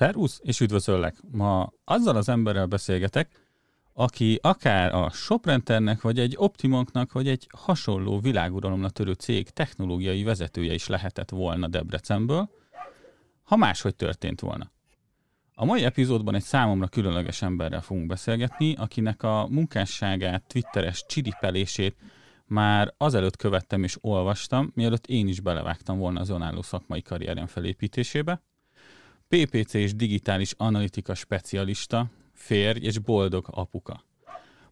Szervusz, és üdvözöllek! Ma azzal az emberrel beszélgetek, aki akár a Soprenternek, vagy egy Optimonknak, vagy egy hasonló világuralomra törő cég technológiai vezetője is lehetett volna Debrecenből, ha máshogy történt volna. A mai epizódban egy számomra különleges emberrel fogunk beszélgetni, akinek a munkásságát, twitteres csiripelését már azelőtt követtem és olvastam, mielőtt én is belevágtam volna az önálló szakmai karrierem felépítésébe. PPC és digitális analitika specialista, férj és boldog apuka.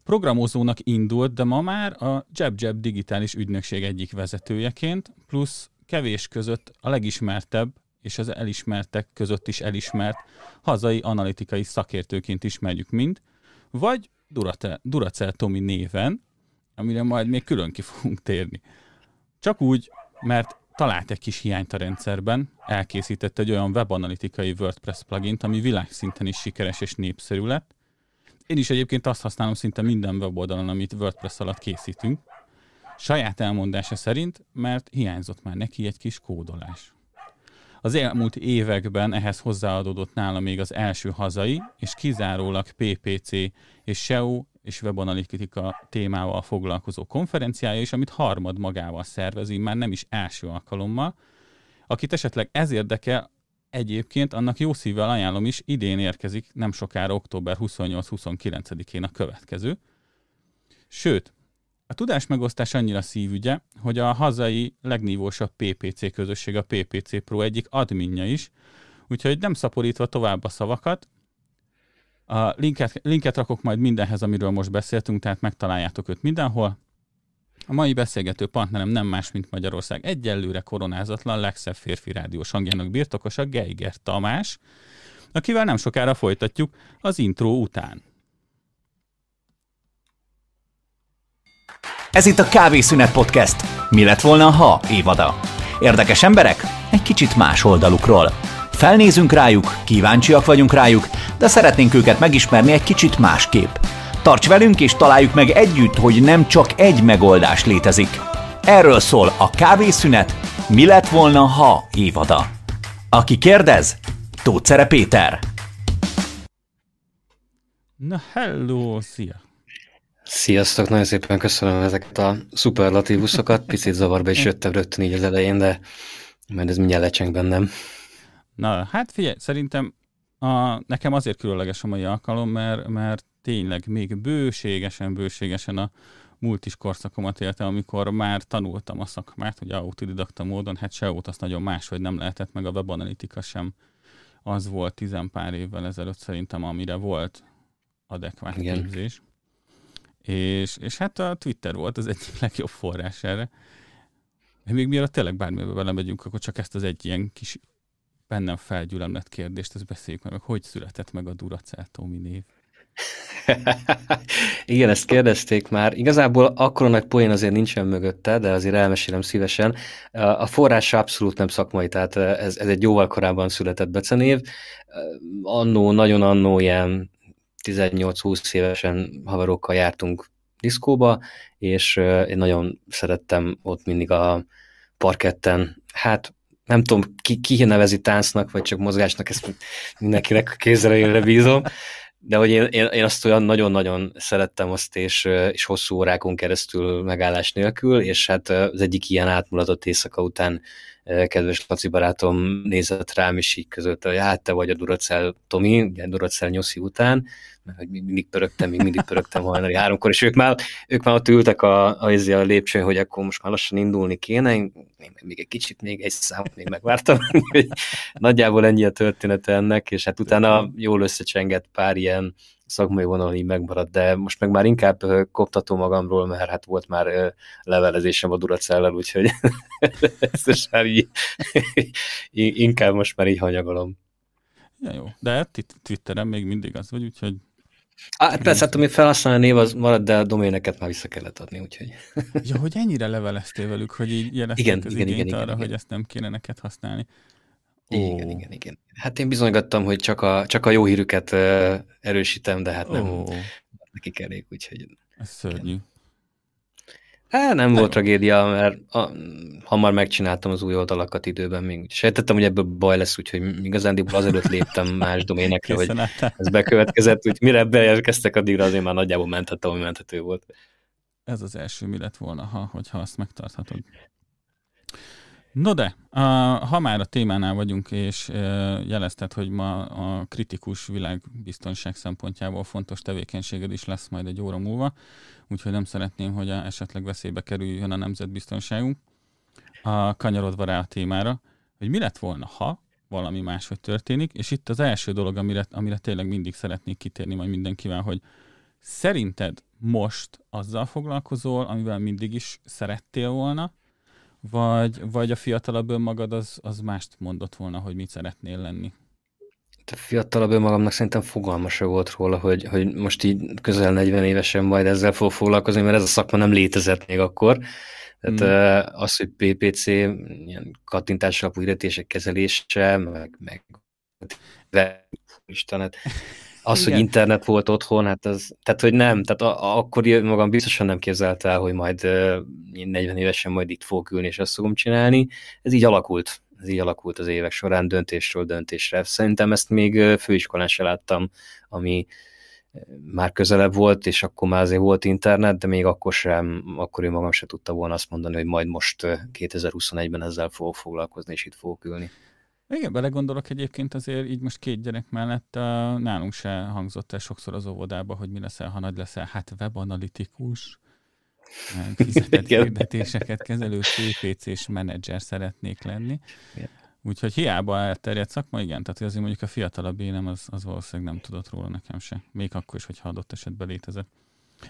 Programozónak indult, de ma már a JabJab digitális ügynökség egyik vezetőjeként, plusz kevés között a legismertebb és az elismertek között is elismert hazai analitikai szakértőként ismerjük mind, vagy Duracell, Duracell Tomi néven, amire majd még külön ki fogunk térni. Csak úgy, mert talált egy kis hiányt a rendszerben, elkészített egy olyan webanalitikai WordPress plugint, ami világszinten is sikeres és népszerű lett. Én is egyébként azt használom szinte minden weboldalon, amit WordPress alatt készítünk. Saját elmondása szerint, mert hiányzott már neki egy kis kódolás. Az elmúlt években ehhez hozzáadódott nála még az első hazai, és kizárólag PPC és SEO és webanalitika témával foglalkozó konferenciája is, amit harmad magával szervezi, már nem is első alkalommal. Akit esetleg ez érdekel, egyébként annak jó szívvel ajánlom is, idén érkezik, nem sokára október 28-29-én a következő. Sőt, a tudás megosztás annyira szívügye, hogy a hazai legnívósabb PPC közösség, a PPC Pro egyik adminja is, úgyhogy nem szaporítva tovább a szavakat, a linket, linket rakok majd mindenhez, amiről most beszéltünk, tehát megtaláljátok őt mindenhol. A mai beszélgető partnerem nem más, mint Magyarország egyelőre koronázatlan legszebb férfi rádiós hangjának birtokosa Geiger Tamás, akivel nem sokára folytatjuk az intro után. Ez itt a Kávészünet Podcast. Mi lett volna, ha évada? Érdekes emberek? Egy kicsit más oldalukról. Felnézünk rájuk, kíváncsiak vagyunk rájuk, de szeretnénk őket megismerni egy kicsit másképp. Tarts velünk és találjuk meg együtt, hogy nem csak egy megoldás létezik. Erről szól a kávészünet, mi lett volna, ha évada. Aki kérdez, Tóth Péter. Na hello, szia! Sziasztok, nagyon szépen köszönöm ezeket a szuperlatívuszokat. Picit zavarba is jöttem rögtön így az elején, de majd ez mindjárt lecseng bennem. Na, hát figyelj, szerintem a, nekem azért különleges a mai alkalom, mert, mert tényleg még bőségesen, bőségesen a múlt is korszakomat élte, amikor már tanultam a szakmát, hogy autodidakta módon, hát SEO-t azt nagyon máshogy nem lehetett, meg a webanalitika sem az volt tizen pár évvel ezelőtt szerintem, amire volt adekvát Igen. képzés. És, és hát a Twitter volt az egyik legjobb forrás erre. Még mielőtt tényleg bármibe belemegyünk, akkor csak ezt az egy ilyen kis bennem felgyülemlett kérdést, ezt beszéljük meg, hogy született meg a Duracell Tomi név. Igen, ezt kérdezték már. Igazából akkor nagy poén azért nincsen mögötte, de azért elmesélem szívesen. A forrása abszolút nem szakmai, tehát ez, ez egy jóval korábban született becenév. Annó, nagyon annó ilyen 18-20 évesen haverokkal jártunk diszkóba, és én nagyon szerettem ott mindig a parketten, hát nem tudom, ki, ki nevezi táncnak, vagy csak mozgásnak, ezt mindenkinek a kézzelejére bízom, de hogy én, én, én azt olyan nagyon-nagyon szerettem azt, és, és hosszú órákon keresztül megállás nélkül, és hát az egyik ilyen átmulatott éjszaka után kedves Laci barátom nézett rám, és így között, hogy hát te vagy a Duracell Tomi, ugye Duracell Nyoszi után, mert hogy mindig pörögtem, még mindig pörögtem hajnali háromkor, és ők már, ők már ott ültek a, a, a lépcsőn, hogy akkor most már lassan indulni kéne, én még egy kicsit, még egy számot még megvártam, nagyjából ennyi a története ennek, és hát utána jól összecsengett pár ilyen szakmai vonal így megmaradt, de most meg már inkább koptatom magamról, mert hát volt már levelezésem a Duracellel, úgyhogy ezt is már így, inkább most már így hanyagolom. Ja, jó, de hát Twitteren még mindig az vagy, úgyhogy Hát persze, hát ami felhasználni név az marad, de a doméneket már vissza kellett adni, úgyhogy. Ja, hogy ennyire leveleztél velük, hogy így jelezték igen, az igen, igen, arra, igen, hogy ezt nem kéne neked használni. Igen, igen, igen. Hát én bizonygattam, hogy csak a, csak a jó hírüket erősítem, de hát nem oh. nekik elég, úgyhogy... Ez szörnyű. Há, nem volt tragédia, mert a, hamar megcsináltam az új oldalakat időben még. Sejtettem, hogy ebből baj lesz, úgyhogy igazándiból azelőtt léptem más doménekre, hogy ez bekövetkezett, úgy mire beérkeztek, addigra azért már nagyjából menthettem, ami menthető volt. Ez az első mi lett volna, ha, hogyha azt megtarthatod. No de, a, ha már a témánál vagyunk, és e, jelezted, hogy ma a kritikus világbiztonság szempontjából fontos tevékenységed is lesz majd egy óra múlva, úgyhogy nem szeretném, hogy esetleg veszélybe kerüljön a nemzetbiztonságunk. A kanyarodva rá a témára, hogy mi lett volna, ha valami máshogy történik, és itt az első dolog, amire, amire tényleg mindig szeretnék kitérni majd mindenkivel, hogy szerinted most azzal foglalkozol, amivel mindig is szerettél volna, vagy, vagy a fiatalabb önmagad az, az mást mondott volna, hogy mit szeretnél lenni? A fiatalabb önmagamnak szerintem fogalma se volt róla, hogy, hogy most így közel 40 évesen majd ezzel fog foglalkozni, mert ez a szakma nem létezett még akkor. Tehát hmm. az, hogy PPC, ilyen kattintás alapú kezelése, meg, meg Istenet, az, Igen. hogy internet volt otthon, hát az, tehát hogy nem, tehát a, akkor magam biztosan nem képzelte el, hogy majd uh, 40 évesen majd itt fogok ülni, és azt fogom csinálni. Ez így alakult, ez így alakult az évek során döntésről döntésre. Szerintem ezt még főiskolán se láttam, ami már közelebb volt, és akkor már azért volt internet, de még akkor sem, akkor én magam se tudta volna azt mondani, hogy majd most 2021-ben ezzel fogok foglalkozni, és itt fogok ülni. Igen, belegondolok egyébként azért így most két gyerek mellett uh, nálunk se hangzott el sokszor az óvodába, hogy mi leszel, ha nagy leszel, hát webanalitikus, fizetett hirdetéseket kezelő CPC-s menedzser szeretnék lenni. Igen. Úgyhogy hiába elterjedt szakma, igen, tehát azért mondjuk a fiatalabb énem az, az valószínűleg nem tudott róla nekem se. Még akkor is, hogyha adott esetben létezett.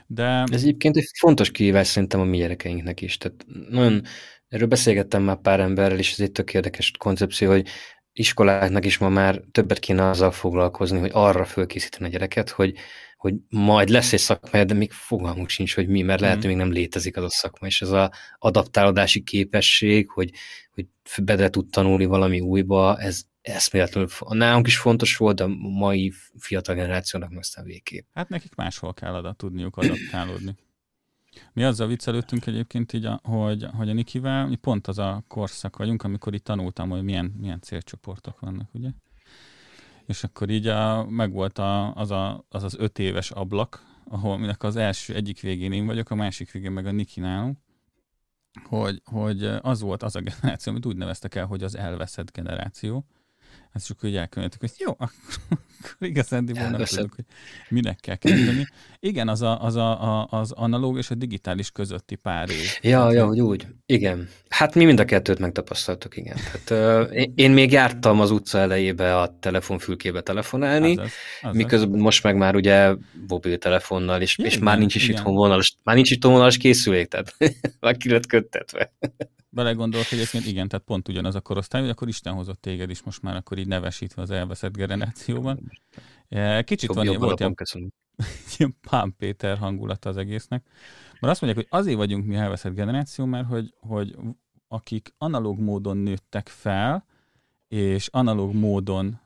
De... Ez egyébként egy fontos kihívás szerintem a mi gyerekeinknek is. Tehát nagyon Erről beszélgettem már pár emberrel, és ez egy tök érdekes koncepció, hogy iskoláknak is ma már többet kéne azzal foglalkozni, hogy arra fölkészíteni a gyereket, hogy, hogy majd lesz egy szakma, de még fogalmunk sincs, hogy mi, mert lehet, mm. hogy még nem létezik az a szakma, és ez az adaptálódási képesség, hogy, hogy bele tud tanulni valami újba, ez eszméletlenül, nálunk is fontos volt, de a mai fiatal generációnak meg aztán végképp. Hát nekik máshol kell adat tudniuk adaptálódni. Mi azzal viccelődtünk egyébként így, hogy, hogy a Nikivel mi pont az a korszak vagyunk, amikor itt tanultam, hogy milyen, milyen célcsoportok vannak, ugye? És akkor így a, megvolt a, az, a, az az öt éves ablak, ahol minek az első egyik végén én vagyok, a másik végén meg a Niki nálunk, hogy, hogy az volt az a generáció, amit úgy neveztek el, hogy az elveszett generáció, ezt csak úgy elkönyveltük, hogy jó, akkor, igazándiból nem tudjuk, hogy minek kell kezdeni. Igen, az, a, az, a, a, az analóg és a digitális közötti pár év. Ja, hát, ja, hogy úgy. Igen. Hát mi mind a kettőt megtapasztaltuk, igen. Hát, én még jártam az utca elejébe a telefonfülkébe telefonálni, azaz, azaz. miközben most meg már ugye mobiltelefonnal, és, és már nincs is itthon vonalas, már nincs itthon vonalas készülék, tehát már ki lett köttetve belegondolok egyébként, igen, tehát pont ugyanaz a korosztály, hogy akkor Isten hozott téged is most már akkor így nevesítve az elveszett generációban. Kicsit van, ilyen, volt ilyen, ilyen Pán Péter hangulata az egésznek. Mert azt mondják, hogy azért vagyunk mi elveszett generáció, mert hogy, hogy akik analóg módon nőttek fel, és analóg módon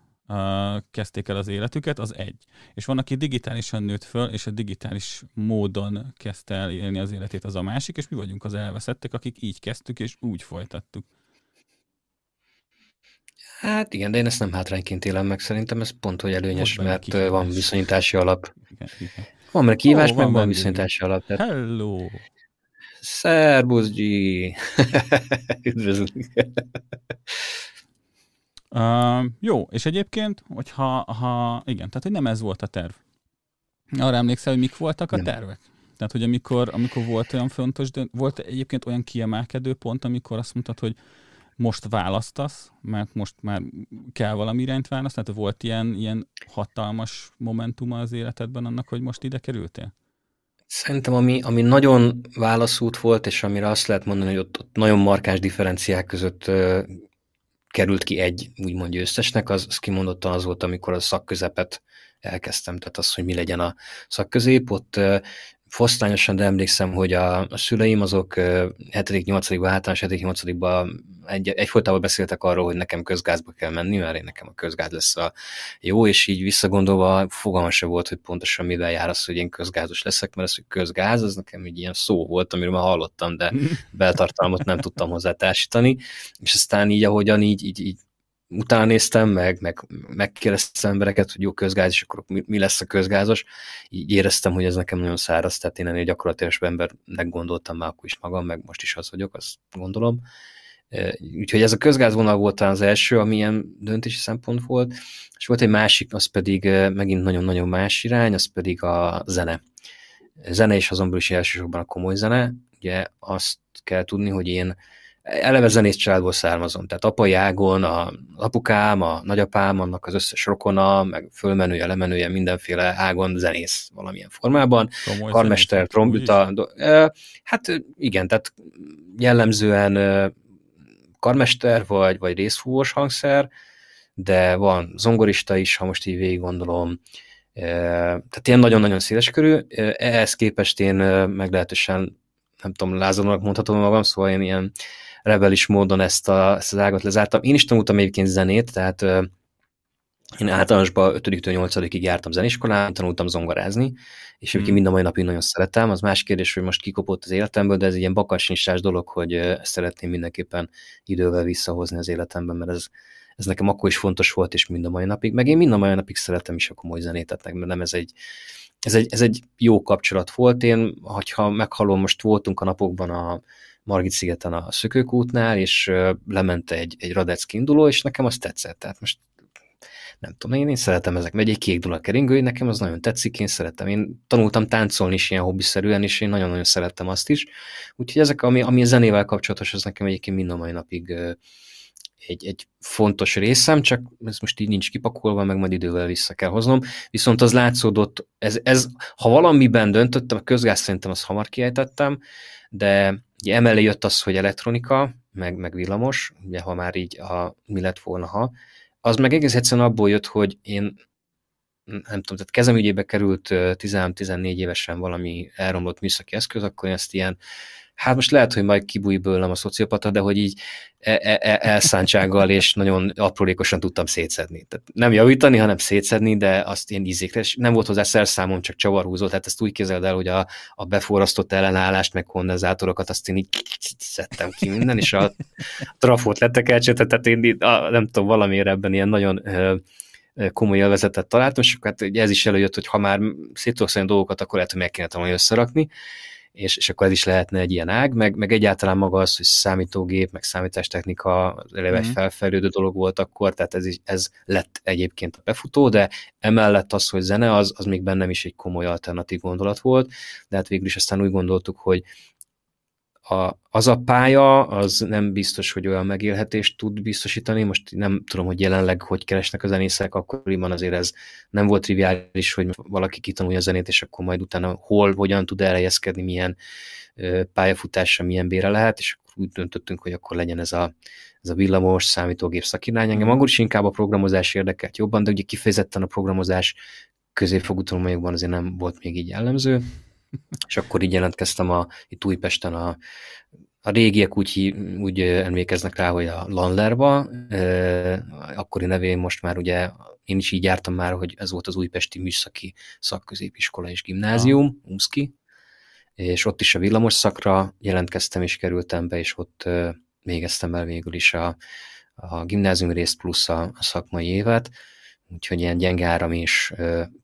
kezdték el az életüket, az egy. És van, aki digitálisan nőtt föl, és a digitális módon kezdte el élni az életét, az a másik, és mi vagyunk az elveszettek, akik így kezdtük, és úgy folytattuk. Hát igen, de én ezt nem hátrányként élem meg, szerintem ez pont, hogy előnyös, mert kihívás. van viszonyítási alap. Igen, igen. Van mert kívás, oh, meg van, van viszonyítási alap. Tehát... Hello! Szerbusz, G! Üdvözlünk! Uh, jó, és egyébként, hogyha ha, igen, tehát hogy nem ez volt a terv. Arra emlékszel, hogy mik voltak a nem. tervek? Tehát, hogy amikor, amikor volt olyan fontos, de volt egyébként olyan kiemelkedő pont, amikor azt mondtad, hogy most választasz, mert most már kell valami irányt választani, tehát volt ilyen, ilyen hatalmas momentuma az életedben annak, hogy most ide kerültél? Szerintem ami, ami nagyon válaszút volt, és amire azt lehet mondani, hogy ott, ott nagyon markáns differenciák között került ki egy úgymond győztesnek, az, az kimondottan az volt, amikor a szakközepet elkezdtem, tehát az, hogy mi legyen a szakközép, ott fosztányosan, de emlékszem, hogy a, a szüleim azok 7.-8.-ban, általános 7.-8.-ban egy, egyfolytában beszéltek arról, hogy nekem közgázba kell menni, mert én nekem a közgáz lesz a jó, és így visszagondolva fogalma se volt, hogy pontosan mivel jár az, hogy én közgázos leszek, mert az, hogy közgáz, az nekem egy ilyen szó volt, amiről már hallottam, de beltartalmat nem tudtam hozzá társítani, és aztán így, ahogyan így, így, így utána néztem, meg, meg megkérdeztem embereket, hogy jó közgáz, és akkor mi, mi lesz a közgázos. Így éreztem, hogy ez nekem nagyon száraz, tehát én ennél gyakorlatilag embernek gondoltam már akkor is magam, meg most is az vagyok, azt gondolom. Úgyhogy ez a közgázvonal volt az első, ami ilyen döntési szempont volt, és volt egy másik, az pedig megint nagyon-nagyon más irány, az pedig a zene. A zene is azonban is elsősorban a komoly zene. Ugye azt kell tudni, hogy én eleve zenész családból származom, tehát apai ágon a apukám, a nagyapám, annak az összes rokona, meg fölmenője, lemenője, mindenféle ágon zenész valamilyen formában, Komoly karmester, trombita, hát igen, tehát jellemzően karmester vagy, vagy részfúvós hangszer, de van zongorista is, ha most így végig gondolom, tehát ilyen nagyon-nagyon széles körű, ehhez képest én meglehetősen nem tudom, lázadónak mondhatom magam, szóval én ilyen rebelis módon ezt, a, ezt az ágat lezártam. Én is tanultam egyébként zenét, tehát én általánosban 5-től 8-ig jártam zeniskolán, tanultam zongorázni, és egyébként hmm. mind a mai napig nagyon szeretem. Az más kérdés, hogy most kikopott az életemből, de ez egy ilyen bakarsnyissás dolog, hogy ezt szeretném mindenképpen idővel visszahozni az életemben, mert ez, ez nekem akkor is fontos volt, és mind a mai napig. Meg én mind a mai napig szeretem is a komoly zenét, tehát mert nem ez egy, ez egy, ez egy jó kapcsolat volt. Én, hogyha meghallom, most voltunk a napokban a, Margit szigeten a Szökőkútnál, és lement egy, egy Radecki induló, és nekem az tetszett. Tehát most nem tudom, én, én szeretem ezek, megy egy kék dula keringő, nekem az nagyon tetszik, én szeretem. Én tanultam táncolni is ilyen hobbiszerűen, és én nagyon-nagyon szerettem azt is. Úgyhogy ezek, ami, ami a zenével kapcsolatos, az nekem egyébként mind a mai napig egy, egy fontos részem, csak ez most így nincs kipakolva, meg majd idővel vissza kell hoznom. Viszont az látszódott, ez, ez ha valamiben döntöttem, a közgáz szerintem azt hamar kiejtettem, de Ugye emellé jött az, hogy elektronika, meg, meg villamos, ugye ha már így a, mi lett volna, ha. Az meg egész egyszerűen abból jött, hogy én nem tudom, tehát kezemügyébe került 13-14 évesen valami elromlott műszaki eszköz, akkor én ezt ilyen hát most lehet, hogy majd kibúj bőlem a szociopata, de hogy így e, e, e, elszántsággal és nagyon aprólékosan tudtam szétszedni. Tehát nem javítani, hanem szétszedni, de azt én ízékre, és nem volt hozzá szerszámom, csak csavarhúzó, tehát ezt úgy képzeld el, hogy a, a beforrasztott ellenállást, meg kondenzátorokat, azt én így szedtem ki minden, és a trafót lettek elcsetett, tehát én a, nem tudom, valamiért ebben ilyen nagyon komoly élvezetet találtam, és hát ez is előjött, hogy ha már szétolszani dolgokat, akkor lehet, hogy meg kéne tanulni összerakni, és, és akkor ez is lehetne egy ilyen ág, meg, meg egyáltalán maga az, hogy számítógép, meg számítástechnika eleve egy mm. felfejlődő dolog volt akkor, tehát ez, ez lett egyébként a befutó, de emellett az, hogy zene, az, az még bennem is egy komoly alternatív gondolat volt, de hát végül is aztán úgy gondoltuk, hogy a, az a pálya, az nem biztos, hogy olyan megélhetést tud biztosítani. Most nem tudom, hogy jelenleg hogy keresnek a zenészek, akkoriban azért ez nem volt triviális, hogy valaki kitanulja a zenét, és akkor majd utána hol, hogyan tud elhelyezkedni, milyen pályafutása, milyen bére lehet, és úgy döntöttünk, hogy akkor legyen ez a, ez a villamos számítógép szakirány. Engem akkor is inkább a programozás érdekelt jobban, de ugye kifejezetten a programozás középfogú tanulmányokban azért nem volt még így jellemző és akkor így jelentkeztem a, itt Újpesten a, a régiek úgy, úgy emlékeznek rá, hogy a Lanlerba, akkori nevén most már ugye én is így jártam már, hogy ez volt az Újpesti Műszaki Szakközépiskola és Gimnázium, ah. UMSZKI, és ott is a villamos szakra jelentkeztem és kerültem be, és ott végeztem el végül is a, a gimnázium részt plusz a, a szakmai évet, úgyhogy ilyen gyenge áram és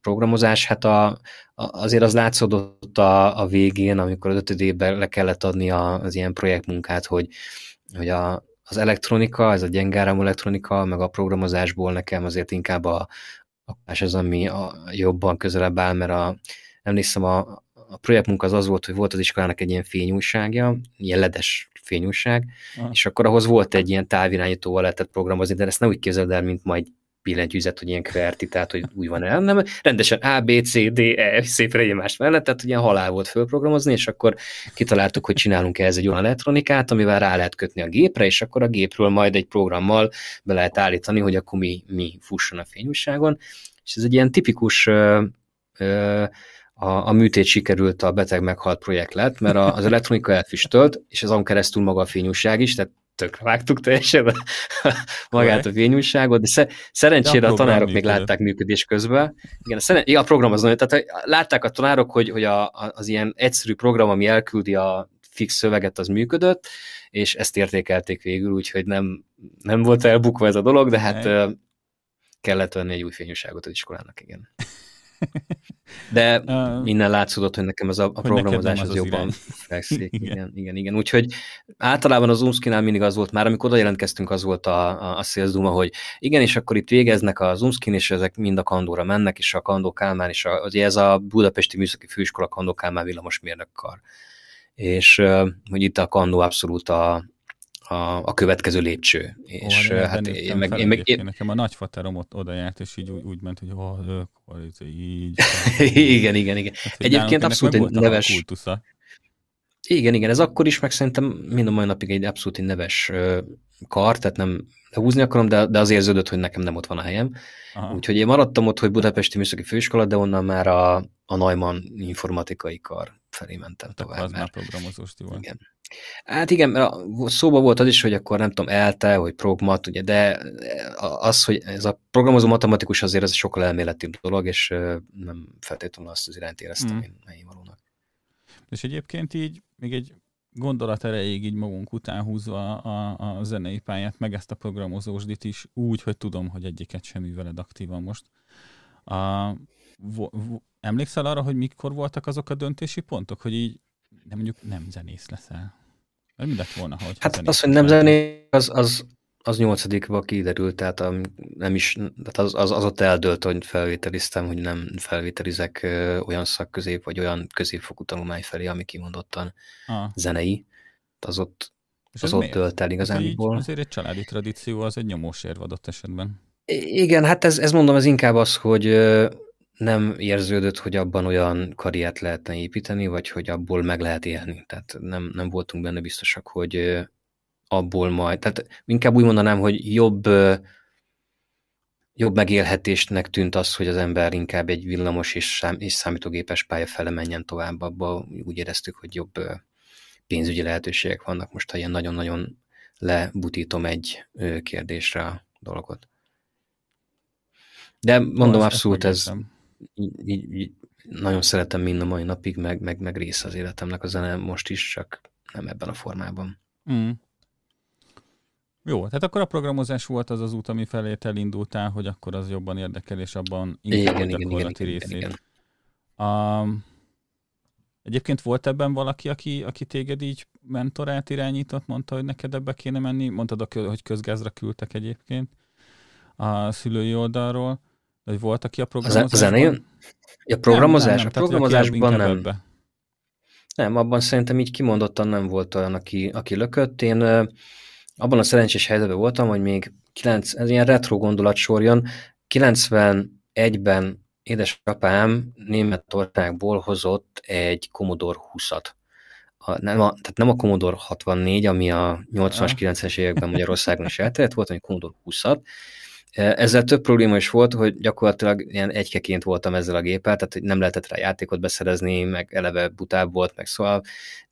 programozás. Hát a, a, azért az látszódott a, a végén, amikor az ötödében le kellett adni a, az ilyen projektmunkát, hogy, hogy a, az elektronika, ez a gyenge áramú elektronika, meg a programozásból nekem azért inkább a, a az, ami a, jobban közelebb áll, mert a, emlékszem, a, a projektmunka az az volt, hogy volt az iskolának egy ilyen fényújságja, ilyen ledes fényújság, ah. és akkor ahhoz volt egy ilyen távirányítóval lehetett programozni, de ezt nem úgy képzeld el, mint majd billentyűzet, hogy ilyen kverti, tehát hogy úgy van el, nem, rendesen A, B, C, D, E, szépen egymás mellett, tehát ilyen halál volt fölprogramozni, és akkor kitaláltuk, hogy csinálunk ehhez egy olyan elektronikát, amivel rá lehet kötni a gépre, és akkor a gépről majd egy programmal be lehet állítani, hogy akkor mi, mi fusson a fényújságon, és ez egy ilyen tipikus ö, ö, a, a műtét sikerült, a beteg meghalt projekt lett, mert az elektronika elfüstölt, és azon keresztül maga a fényúság is, tehát tökre vágtuk teljesen magát a fényúságot, de sze, szerencsére de a, a tanárok még látták működés közben. Igen, a, szeren, igen, a program az nagyon, tehát látták a tanárok, hogy, hogy a, az ilyen egyszerű program, ami elküldi a fix szöveget, az működött, és ezt értékelték végül, úgyhogy nem, nem volt elbukva ez a dolog, de hát uh, kellett venni egy új fényúságot az iskolának, igen. De uh, innen látszódott, hogy nekem az a, a programozás az, az jobban fekszik. igen. igen, igen, igen. Úgyhogy általában az Umskinál mindig az volt, már amikor oda jelentkeztünk, az volt a, a, a sales duma, hogy igen, és akkor itt végeznek az Umskin, és ezek mind a Kandóra mennek, és a Kandó Kálmán, és a, ugye ez a Budapesti Műszaki Főiskola Kandó Kálmán villamosmérnökkar. És hogy itt a Kandó abszolút a, a, a következő lépcső. És oh, hát én meg, én meg én... Nekem a nagyfaterom ott oda járt, és így úgy, úgy ment, hogy oh, akkor ez így. igen, igen, igen. Hát, Egyébként abszolút egy neves... Igen, igen, ez akkor is, meg szerintem mind a mai napig egy abszolút egy neves kar, tehát nem húzni akarom, de, de az érződött, hogy nekem nem ott van a helyem. Aha. Úgyhogy én maradtam ott, hogy Budapesti Műszaki Főiskola, de onnan már a, a Neumann informatikai kar felé mentem tovább. Az mert... már programozós volt. Igen. Hát igen, mert szóba volt az is, hogy akkor nem tudom, ELTE, hogy progmat, ugye, de az, hogy ez a programozó matematikus azért ez sokkal elméletibb dolog, és nem feltétlenül azt az irányt éreztem mm. én helyén valónak. És egyébként így még egy gondolat erejéig így magunk után húzva a, a, a zenei pályát, meg ezt a programozósdit is úgy, hogy tudom, hogy egyiket sem műveled aktívan most. A, vo, vo, emlékszel arra, hogy mikor voltak azok a döntési pontok, hogy így nem mondjuk nem zenész leszel? Mert mi lett volna, hogy Hát az, hogy nem zenész, az, az, az nyolcadikban kiderült, tehát a, nem is, tehát az, az, az ott eldőlt, hogy felvételiztem, hogy nem felvételizek ö, olyan szakközép, vagy olyan középfokú tanulmány felé, ami kimondottan ah. zenei. Az ott, És az ott dölt el igazából. Azért egy családi tradíció, az egy nyomós érv adott esetben. Igen, hát ez, ez mondom, ez inkább az, hogy nem érződött, hogy abban olyan karriert lehetne építeni, vagy hogy abból meg lehet élni. Tehát nem, nem voltunk benne biztosak, hogy abból majd, tehát inkább úgy mondanám, hogy jobb, jobb megélhetésnek tűnt az, hogy az ember inkább egy villamos és, szám, és számítógépes pálya fele menjen tovább, abba úgy éreztük, hogy jobb pénzügyi lehetőségek vannak most, ha ilyen nagyon-nagyon lebutítom egy kérdésre a dolgot. De mondom, abszolút ez, így, így, így nagyon szeretem mind a mai napig, meg, meg, meg része az életemnek a zene most is, csak nem ebben a formában. Mm. Jó, tehát akkor a programozás volt az az út, ami felé elindultál, hogy akkor az jobban érdekel, és abban inkább igen, a gyakorlati igen, részét. Igen, igen. Um, egyébként volt ebben valaki, aki, aki téged így mentorát irányított, mondta, hogy neked ebbe kéne menni? Mondtad, hogy közgázra küldtek egyébként a szülői oldalról. Vagy volt, aki a programozásban? A zenén? A programozás? Nem, nem, a programozásban nem. Ebbe. Nem, abban szerintem így kimondottan nem volt olyan, aki, aki lökött. Én abban a szerencsés helyzetben voltam, hogy még 9, ez ilyen retro gondolat sorjon, 91-ben édesapám Németországból hozott egy Commodore 20-at. A, nem, a, tehát nem a Commodore 64, ami a 80-as, 90-es években Magyarországon is elterjedt volt, hanem Commodore 20-at, ezzel több probléma is volt, hogy gyakorlatilag ilyen egykeként voltam ezzel a géppel, tehát hogy nem lehetett rá játékot beszerezni, meg eleve butább volt, meg szóval,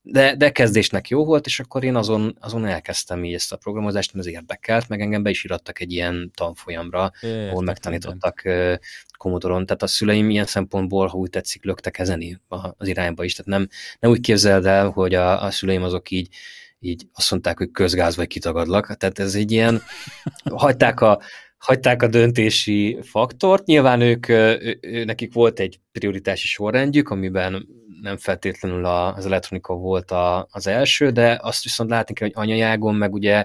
de, de kezdésnek jó volt, és akkor én azon, azon elkezdtem így ezt a programozást, mert ez érdekelt, meg engem be is irattak egy ilyen tanfolyamra, Értem, ahol megtanítottak Komodoron, tehát a szüleim ilyen szempontból, ha úgy tetszik, löktek ezen az irányba is, tehát nem, nem úgy képzeld el, hogy a, a szüleim azok így így azt mondták, hogy közgáz vagy kitagadlak. Tehát ez egy ilyen, hagyták a, hagyták a döntési faktort. Nyilván ők, ő, ő, nekik volt egy prioritási sorrendjük, amiben nem feltétlenül az elektronika volt a, az első, de azt viszont látni kell, hogy anyajágon, meg ugye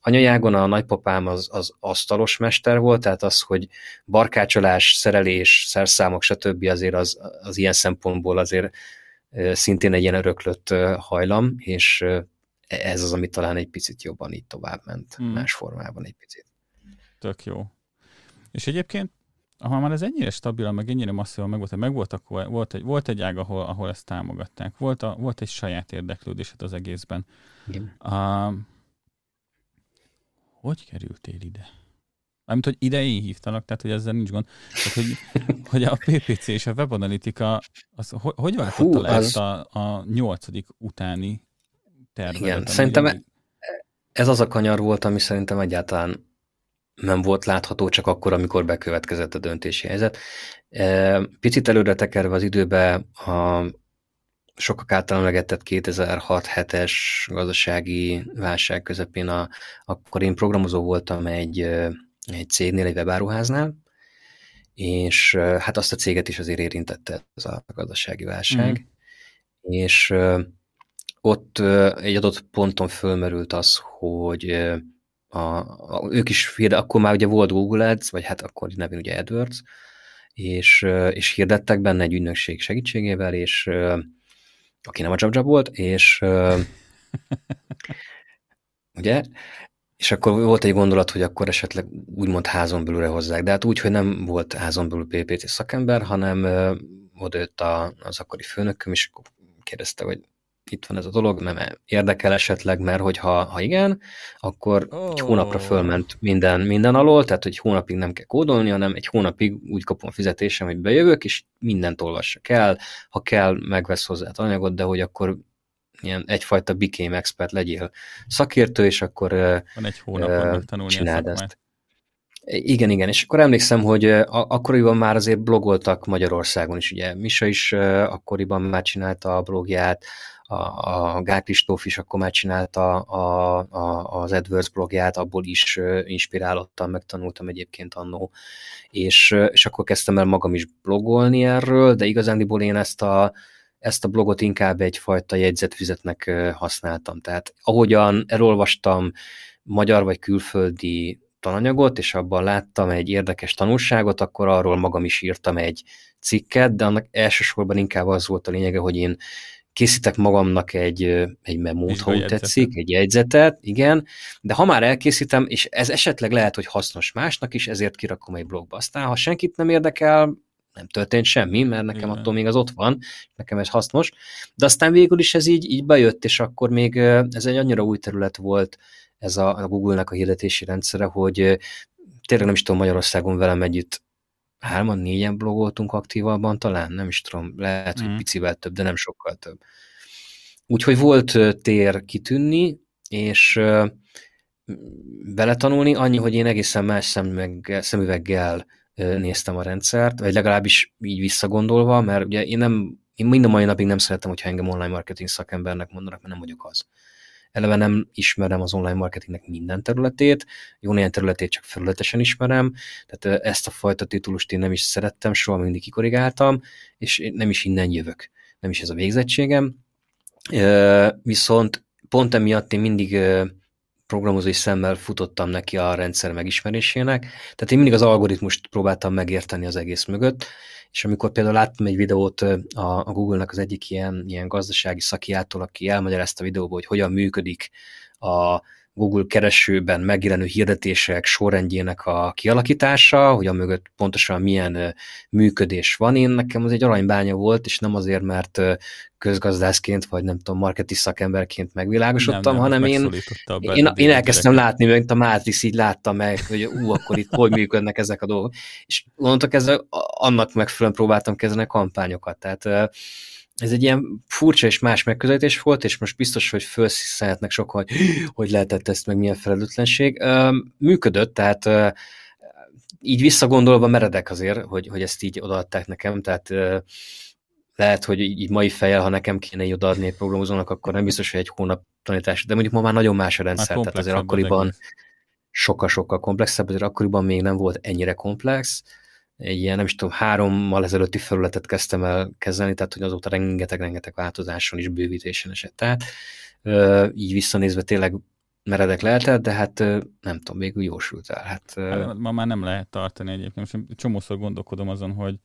anyajágon a nagypapám az, az asztalos mester volt, tehát az, hogy barkácsolás, szerelés, szerszámok, stb. azért az, az ilyen szempontból azért szintén egy ilyen öröklött hajlam, és ez az, ami talán egy picit jobban így tovább ment, hmm. más formában egy picit. Tök jó. És egyébként, ha már ez ennyire stabil, meg ennyire masszívan meg volt, meg volt, akkor volt egy, volt egy ág, ahol, ahol ezt támogatták. Volt, a, volt egy saját érdeklődésed az egészben. Igen. A, hogy kerültél ide? Amit, hogy ide én hívtalak, tehát hogy ezzel nincs gond. Tehát, hogy, hogy a PPC és a webanalitika, az, hogy, hogy váltotta Hú, le az... ezt a, a nyolcadik utáni tervet? Igen, szerintem mindig... ez az a kanyar volt, ami szerintem egyáltalán nem volt látható csak akkor, amikor bekövetkezett a döntési helyzet. Picit előre tekerve az időbe a sokak által emlegetett 2006-7-es gazdasági válság közepén, a, akkor én programozó voltam egy, egy cégnél, egy webáruháznál, és hát azt a céget is azért érintette ez a gazdasági válság, mm. és ott egy adott ponton fölmerült az, hogy a, a, ők is, de akkor már ugye volt Google Ads, vagy hát akkor nevén ugye AdWords, és, és hirdettek benne egy ügynökség segítségével, és aki nem a Jabjab volt, és ugye, és akkor volt egy gondolat, hogy akkor esetleg úgymond házon belülre hozzák, de hát úgy, hogy nem volt házon belül PPC szakember, hanem oda jött a, az akkori főnököm, és kérdezte, hogy itt van ez a dolog, mert érdekel esetleg, mert hogyha ha igen, akkor oh. egy hónapra fölment minden, minden alól, tehát hogy hónapig nem kell kódolni, hanem egy hónapig úgy kapom a fizetésem, hogy bejövök, és mindent olvassak el, ha kell, megvesz hozzá anyagot, de hogy akkor ilyen egyfajta became expert legyél szakértő, és akkor van egy hónapban megtanulni csináld ezt. Igen, igen, és akkor emlékszem, hogy akkoriban már azért blogoltak Magyarországon is, ugye Misa is akkoriban már csinálta a blogját, a, a Gál Kristóf is akkor már csinálta a, a, az AdWords blogját, abból is inspirálottam, megtanultam egyébként annó, és, és akkor kezdtem el magam is blogolni erről, de igazándiból én ezt a, ezt a blogot inkább egyfajta jegyzetfüzetnek használtam. Tehát ahogyan elolvastam magyar vagy külföldi tananyagot, és abban láttam egy érdekes tanulságot, akkor arról magam is írtam egy cikket, de annak elsősorban inkább az volt a lényege, hogy én készítek magamnak egy, egy memót, ha úgy tetszik, egy jegyzetet, igen, de ha már elkészítem, és ez esetleg lehet, hogy hasznos másnak is, ezért kirakom egy blogba. Aztán, ha senkit nem érdekel, nem történt semmi, mert nekem igen. attól még az ott van, nekem ez hasznos, de aztán végül is ez így, így bejött, és akkor még ez egy annyira új terület volt, ez a, a Google-nek a hirdetési rendszere, hogy tényleg nem is tudom Magyarországon velem együtt hárman, négyen blogoltunk aktívabban talán, nem is tudom, lehet, hogy mm. picivel több, de nem sokkal több. Úgyhogy volt tér kitűnni, és beletanulni, annyi, hogy én egészen más szemüveggel, szemüveggel néztem a rendszert, vagy legalábbis így visszagondolva, mert ugye én nem, én minden mai napig nem szeretem, hogyha engem online marketing szakembernek mondanak, mert nem vagyok az eleve nem ismerem az online marketingnek minden területét, jó néhány területét csak felületesen ismerem, tehát ezt a fajta titulust én nem is szerettem, soha mindig kikorrigáltam, és nem is innen jövök, nem is ez a végzettségem. Viszont pont emiatt én mindig programozói szemmel futottam neki a rendszer megismerésének, tehát én mindig az algoritmust próbáltam megérteni az egész mögött, és amikor például láttam egy videót a, a Google-nek az egyik ilyen, ilyen gazdasági szakiától, aki elmagyarázta a videóban, hogy hogyan működik a Google keresőben megjelenő hirdetések sorrendjének a kialakítása, hogy a mögött pontosan milyen működés van. Én nekem az egy aranybánya volt, és nem azért, mert közgazdászként, vagy nem tudom, marketing szakemberként megvilágosodtam, nem, nem, hanem én, én, én elkezdtem látni, mint a Matrix így láttam meg, hogy ú, akkor itt hogy működnek ezek a dolgok. És mondtak, ezzel annak megfelelően próbáltam kezdeni a kampányokat. Tehát ez egy ilyen furcsa és más megközelítés volt, és most biztos, hogy felsziszelhetnek sokan, hogy hogy lehetett ezt, meg milyen felelőtlenség. Működött, tehát így visszagondolva meredek azért, hogy, hogy ezt így odaadták nekem, tehát lehet, hogy így mai fejjel, ha nekem kéne így odaadni egy programozónak, akkor nem biztos, hogy egy hónap tanítás, de mondjuk ma már nagyon más a rendszer, tehát azért akkoriban sokkal-sokkal komplexebb, azért akkoriban még nem volt ennyire komplex, egy ilyen, nem is tudom, hárommal ezelőtti felületet kezdtem el kezelni, tehát hogy azóta rengeteg-rengeteg változáson is bővítésen esett át. Így visszanézve tényleg meredek lehetett, de hát nem tudom, végül jósult el. Hát, hát, ma már nem lehet tartani egyébként. Most csomószor gondolkodom azon, hogy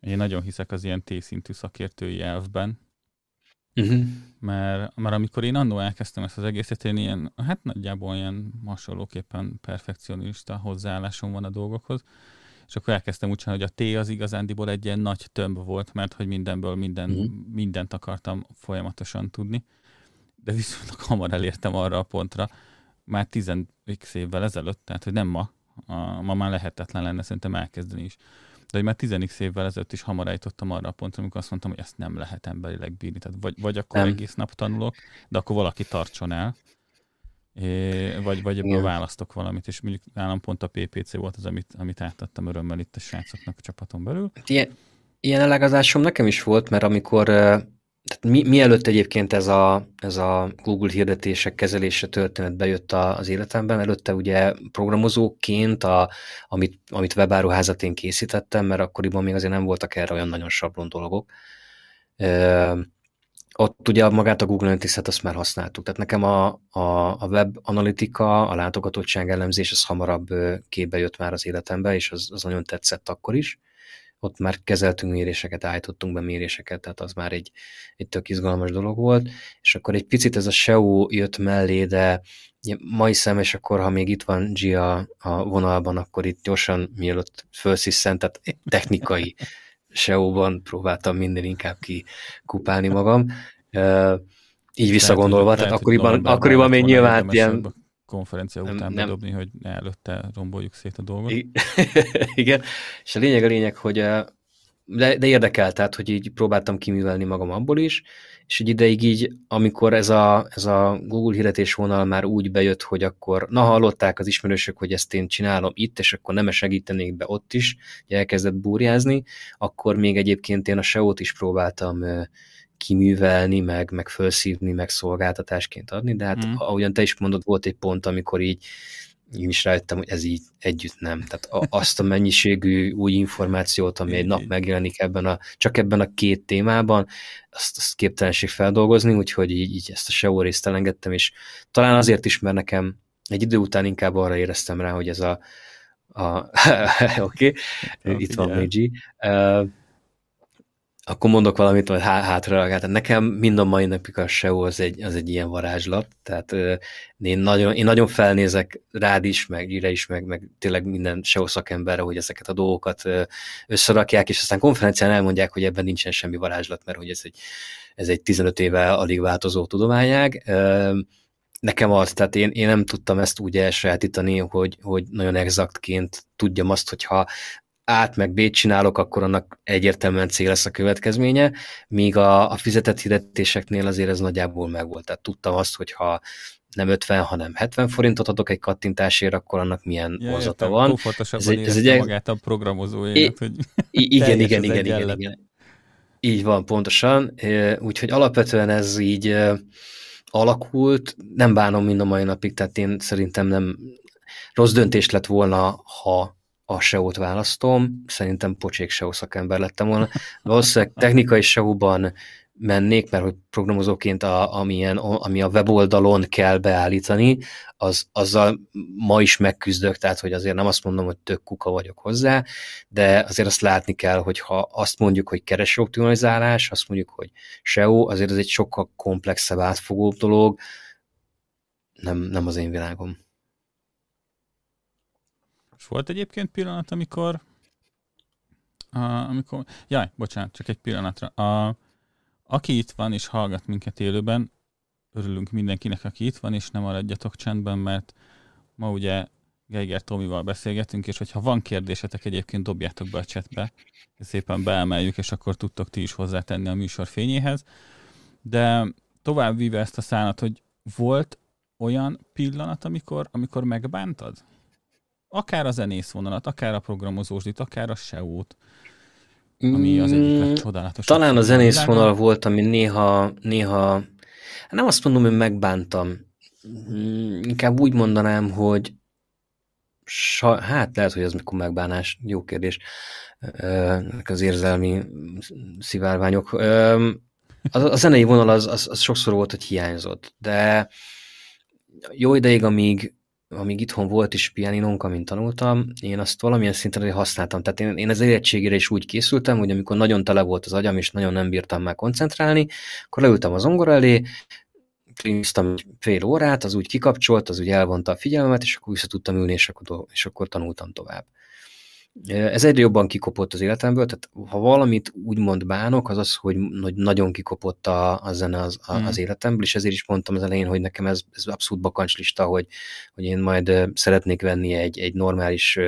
én nagyon hiszek az ilyen T-szintű szakértői elvben, uh-huh. mert, mert amikor én annó elkezdtem ezt az egészet, én ilyen, hát nagyjából ilyen hasonlóképpen perfekcionista hozzáállásom van a dolgokhoz, és akkor elkezdtem úgy csinálni, hogy a T az igazándiból egy ilyen nagy tömb volt, mert hogy mindenből minden, uh-huh. mindent akartam folyamatosan tudni. De viszont hamar elértem arra a pontra, már 10 évvel ezelőtt, tehát hogy nem ma, A, ma már lehetetlen lenne szerintem elkezdeni is. De hogy már 10 évvel ezelőtt is hamar eljutottam arra a pontra, amikor azt mondtam, hogy ezt nem lehet emberileg bírni. Tehát vagy, vagy akkor nem. egész nap tanulok, de akkor valaki tartson el, É, vagy, vagy ebből választok valamit, és mondjuk nálam pont a PPC volt az, amit, amit átadtam örömmel itt a srácoknak a csapaton belül. Ilyen, ilyen elágazásom nekem is volt, mert amikor tehát mi, mielőtt egyébként ez a, ez a Google hirdetések kezelése történet bejött a, az életemben, előtte ugye programozóként, a, amit, amit webáruházat én készítettem, mert akkoriban még azért nem voltak erre olyan nagyon sablon dolgok. Ott ugye magát a Google Analytics-et azt már használtuk. Tehát nekem a, a, a web analitika, a látogatottság elemzés, az hamarabb képbe jött már az életembe, és az, az nagyon tetszett akkor is ott már kezeltünk méréseket, állítottunk be méréseket, tehát az már egy, egy tök izgalmas dolog volt, és akkor egy picit ez a SEO jött mellé, de mai szem, és akkor, ha még itt van G a, vonalban, akkor itt gyorsan, mielőtt felsziszen, tehát technikai SEO-ban próbáltam minden inkább kikupálni magam. így visszagondolva, tehát akkoriban, akkoriban még nyilván ilyen konferencia után nem, bedobni, hogy előtte romboljuk szét a dolgot. Igen, és a lényeg a lényeg, hogy de, de érdekel, tehát, hogy így próbáltam kiművelni magam abból is, és egy ideig így, amikor ez a, ez a Google hirdetés vonal már úgy bejött, hogy akkor, na hallották az ismerősök, hogy ezt én csinálom itt, és akkor nem -e segítenék be ott is, hogy elkezdett búrjázni, akkor még egyébként én a SEO-t is próbáltam kiművelni, meg, meg felszívni, meg szolgáltatásként adni, de hát mm. ahogyan te is mondod, volt egy pont, amikor így én is rájöttem, hogy ez így együtt nem. Tehát azt a mennyiségű új információt, ami egy nap megjelenik ebben a, csak ebben a két témában, azt, azt képtelenség feldolgozni, úgyhogy így, így ezt a SEO részt elengedtem, és talán azért is, mert nekem egy idő után inkább arra éreztem rá, hogy ez a, a oké, okay, itt van Meiji, uh, akkor mondok valamit, majd há hátra Tehát nekem mind a mai napig a SEO az egy, az egy ilyen varázslat, tehát euh, én, nagyon, én nagyon felnézek rád is, meg ide is, meg, meg tényleg minden SEO szakemberre, hogy ezeket a dolgokat összerakják, és aztán konferencián elmondják, hogy ebben nincsen semmi varázslat, mert hogy ez egy, ez egy 15 éve alig változó tudományág. Nekem az, tehát én, én nem tudtam ezt úgy elsajátítani, hogy, hogy nagyon exaktként tudjam azt, hogyha át meg B csinálok, akkor annak egyértelműen cél lesz a következménye, míg a, a fizetett hirdetéseknél azért ez nagyjából megvolt. Tehát tudtam azt, hogy ha nem 50, hanem 70 forintot adok egy kattintásért, akkor annak milyen ja, hozata van. Ez egy, ez egy magát a programozóért, hogy igen, igen, igen, igen, igen. Így van, pontosan. Úgyhogy alapvetően ez így alakult, nem bánom mind a mai napig, tehát én szerintem nem rossz döntés lett volna, ha a SEO-t választom, szerintem pocsék SEO szakember lettem volna. Valószínűleg technikai SEO-ban mennék, mert hogy programozóként a, amilyen, ami a weboldalon kell beállítani, az, azzal ma is megküzdök, tehát hogy azért nem azt mondom, hogy tök kuka vagyok hozzá, de azért azt látni kell, hogy ha azt mondjuk, hogy kereső optimalizálás, azt mondjuk, hogy SEO, azért ez egy sokkal komplexebb, átfogóbb dolog, nem, nem az én világom. És volt egyébként pillanat, amikor a, amikor, jaj, bocsánat, csak egy pillanatra. A, aki itt van és hallgat minket élőben, örülünk mindenkinek, aki itt van, és nem maradjatok csendben, mert ma ugye Geiger Tomival beszélgetünk, és hogyha van kérdésetek, egyébként dobjátok be a chatbe, szépen beemeljük, és akkor tudtok ti is hozzátenni a műsor fényéhez. De tovább víve ezt a szállat, hogy volt olyan pillanat, amikor, amikor megbántad? Akár a zenész vonalat, akár a programozósdit, akár a SEO-t, ami az egyik mm, legcsodálatosabb. Talán a zenész vonal volt, ami néha, néha, nem azt mondom, hogy megbántam, mm, inkább úgy mondanám, hogy sa, hát lehet, hogy ez mikor megbánás, jó kérdés, az érzelmi szivárványok. A, a zenei vonal az, az, az sokszor volt, hogy hiányzott, de jó ideig, amíg amíg itthon volt is pianinónk, amint tanultam, én azt valamilyen szinten használtam. Tehát én, én az érettségére is úgy készültem, hogy amikor nagyon tele volt az agyam, és nagyon nem bírtam már koncentrálni, akkor leültem az zongora elé, kliniztam fél órát, az úgy kikapcsolt, az úgy elvonta a figyelmet, és akkor vissza tudtam ülni, és akkor, és akkor tanultam tovább. Ez egyre jobban kikopott az életemből, tehát ha valamit úgymond bánok, az az, hogy, hogy nagyon kikopott a, a zene az, a, az hmm. életemből, és ezért is mondtam az elején, hogy nekem ez, ez abszolút bakancslista, hogy, hogy én majd szeretnék venni egy, egy normális,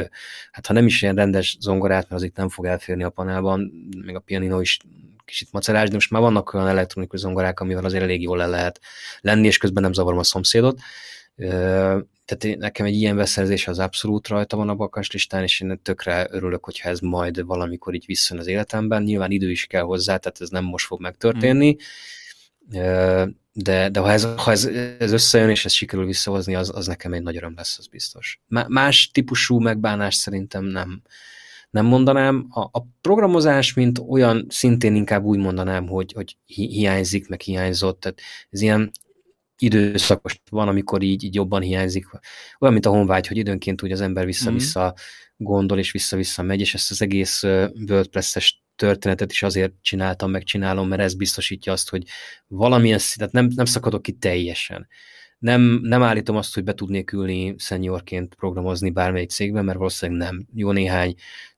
hát ha nem is ilyen rendes zongorát, mert az itt nem fog elférni a panelban, még a pianino is kicsit macerás, de most már vannak olyan elektronikus zongorák, amivel azért elég jól le lehet lenni, és közben nem zavarom a szomszédot tehát nekem egy ilyen beszerzés az abszolút rajta van a bakas listán, és én tökre örülök, hogyha ez majd valamikor így visszajön az életemben. Nyilván idő is kell hozzá, tehát ez nem most fog megtörténni, mm. de, de ha, ez, ha ez, ez összejön, és ez sikerül visszahozni, az, az nekem egy nagy öröm lesz, az biztos. Más típusú megbánás szerintem nem, nem mondanám. A, a programozás, mint olyan, szintén inkább úgy mondanám, hogy, hogy hiányzik, meg hiányzott. Tehát ez ilyen időszakos van, amikor így, így jobban hiányzik. Olyan, mint a honvágy, hogy időnként úgy az ember vissza-vissza mm. gondol, és vissza-vissza megy, és ezt az egész WordPress-es történetet is azért csináltam, megcsinálom, mert ez biztosítja azt, hogy valamilyen szintet nem, nem szakadok ki teljesen. Nem, nem állítom azt, hogy be tudnék ülni seniorként programozni bármelyik cégben, mert valószínűleg nem. Jó néhány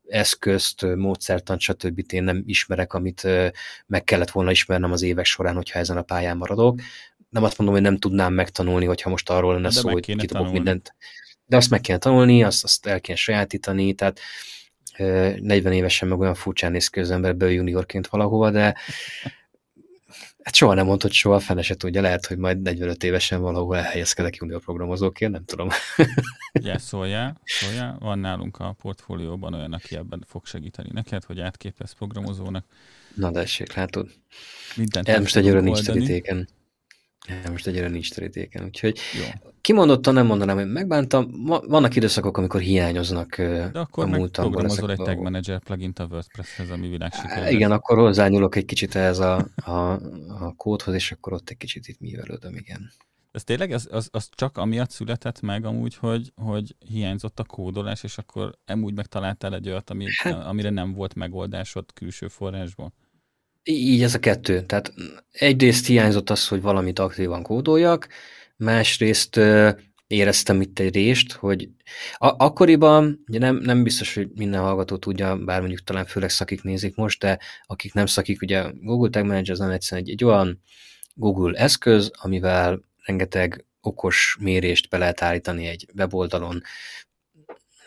eszközt, módszertant, stb. én nem ismerek, amit meg kellett volna ismernem az évek során, hogyha ezen a pályán maradok nem azt mondom, hogy nem tudnám megtanulni, hogyha most arról lenne De szó, hogy kitopok mindent. De azt meg kéne tanulni, azt, azt el kéne sajátítani, tehát 40 évesen meg olyan furcsán néz ki az ember be juniorként valahova, de hát soha nem mondott soha, fene se tudja, lehet, hogy majd 45 évesen valahol elhelyezkedek junior programozóként, nem tudom. Ugye, szóljál, szóljál, van nálunk a portfólióban olyan, aki ebben fog segíteni neked, hogy átképez programozónak. Na de essék, látod. Mindent El most egyre nincs terítéken. Most egyre nincs terítéken, úgyhogy Jó. kimondottan nem mondanám, hogy megbántam. Vannak időszakok, amikor hiányoznak De akkor a múltamból. programozol egy Tag Manager plugin a WordPress-hez, ami világ Igen, akkor hozzányúlok egy kicsit ehhez a, a, a kódhoz, és akkor ott egy kicsit itt művelődöm, igen. Ez tényleg az, az, az csak amiatt született meg amúgy, hogy, hogy hiányzott a kódolás, és akkor amúgy megtaláltál egy olyat, ami, hát, amire nem volt megoldásod külső forrásból? Így ez a kettő. Tehát egyrészt hiányzott az, hogy valamit aktívan kódoljak, másrészt éreztem itt egy rést, hogy a- akkoriban, ugye nem, nem biztos, hogy minden hallgató tudja, bár mondjuk talán főleg szakik nézik most, de akik nem szakik, ugye Google Tag Manager az nem egyszerűen egy, egy olyan Google eszköz, amivel rengeteg okos mérést be lehet állítani egy weboldalon,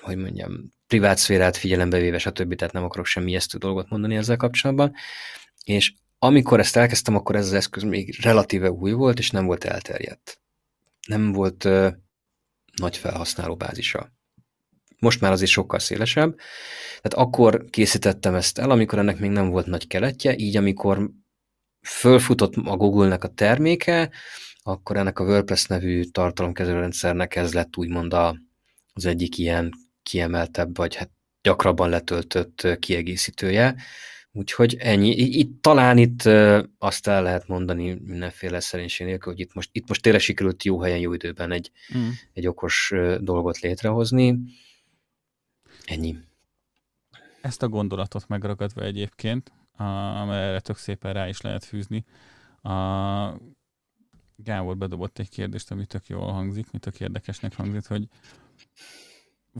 hogy mondjam, privát szférát figyelembe véve, stb. Tehát nem akarok semmi ijesztő dolgot mondani ezzel kapcsolatban és amikor ezt elkezdtem, akkor ez az eszköz még relatíve új volt, és nem volt elterjedt. Nem volt ö, nagy felhasználó bázisa. Most már azért sokkal szélesebb. Tehát akkor készítettem ezt el, amikor ennek még nem volt nagy keletje, így amikor fölfutott a Google-nek a terméke, akkor ennek a WordPress nevű tartalomkezelőrendszernek ez lett úgymond a, az egyik ilyen kiemeltebb, vagy hát gyakrabban letöltött kiegészítője, Úgyhogy ennyi. Itt talán itt azt el lehet mondani mindenféle szerénység nélkül, hogy itt most, itt most tényleg sikerült jó helyen, jó időben egy, mm. egy okos dolgot létrehozni. Ennyi. Ezt a gondolatot megragadva egyébként, amelyre tök szépen rá is lehet fűzni, a Gábor bedobott egy kérdést, ami tök jól hangzik, mi tök érdekesnek hangzik, hogy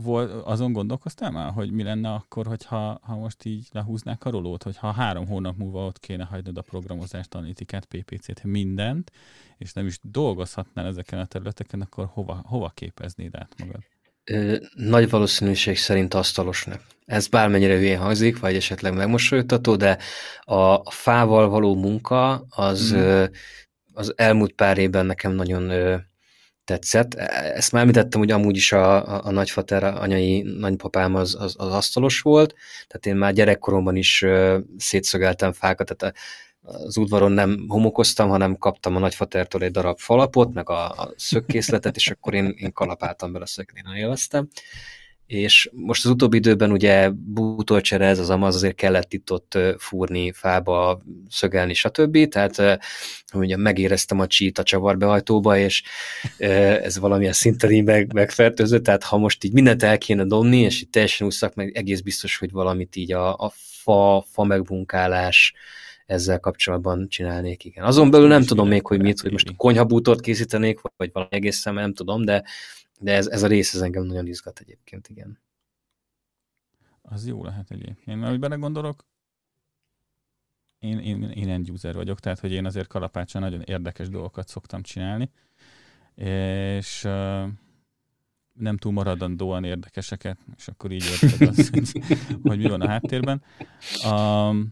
volt, azon gondolkoztál már, hogy mi lenne akkor, hogyha ha most így lehúznák a rolót, hogyha három hónap múlva ott kéne hagynod a programozást, analitikát, PPC-t, mindent, és nem is dolgozhatnál ezeken a területeken, akkor hova, hova képeznéd át magad? Ö, nagy valószínűség szerint asztalosnak. Ez bármennyire hülyén hangzik, vagy esetleg megmosolyogtató, de a, fával való munka az, mm. az elmúlt pár évben nekem nagyon tetszett. E, ezt már említettem, hogy amúgy is a, a, a anyai nagypapám az, az, az asztalos volt, tehát én már gyerekkoromban is uh, szétszögeltem fákat, tehát az udvaron nem homokoztam, hanem kaptam a nagyfatertől egy darab falapot, meg a, a szökkészletet, és akkor én, én kalapáltam bele a szekrén, élveztem és most az utóbbi időben ugye bútorcsere ez az amaz, azért kellett itt ott fúrni, fába, szögelni, stb. Tehát ugye megéreztem a csít a csavarbehajtóba, és ez valamilyen szinten így meg, megfertőzött, tehát ha most így mindent el kéne dobni, és itt teljesen úszak, meg egész biztos, hogy valamit így a, a fa, fa megbunkálás, ezzel kapcsolatban csinálnék, igen. Azon belül nem tudom még, hogy mit, hogy most konyhabútort készítenék, vagy valami egészen nem tudom, de de ez, ez a rész ez engem nagyon izgat egyébként, igen. Az jó lehet egyébként. Mert bele gondolok, én, én, én end user vagyok, tehát hogy én azért kalapáccsal nagyon érdekes dolgokat szoktam csinálni, és uh, nem túl maradandóan érdekeseket, és akkor így érted azt, hogy, hogy mi van a háttérben. Um,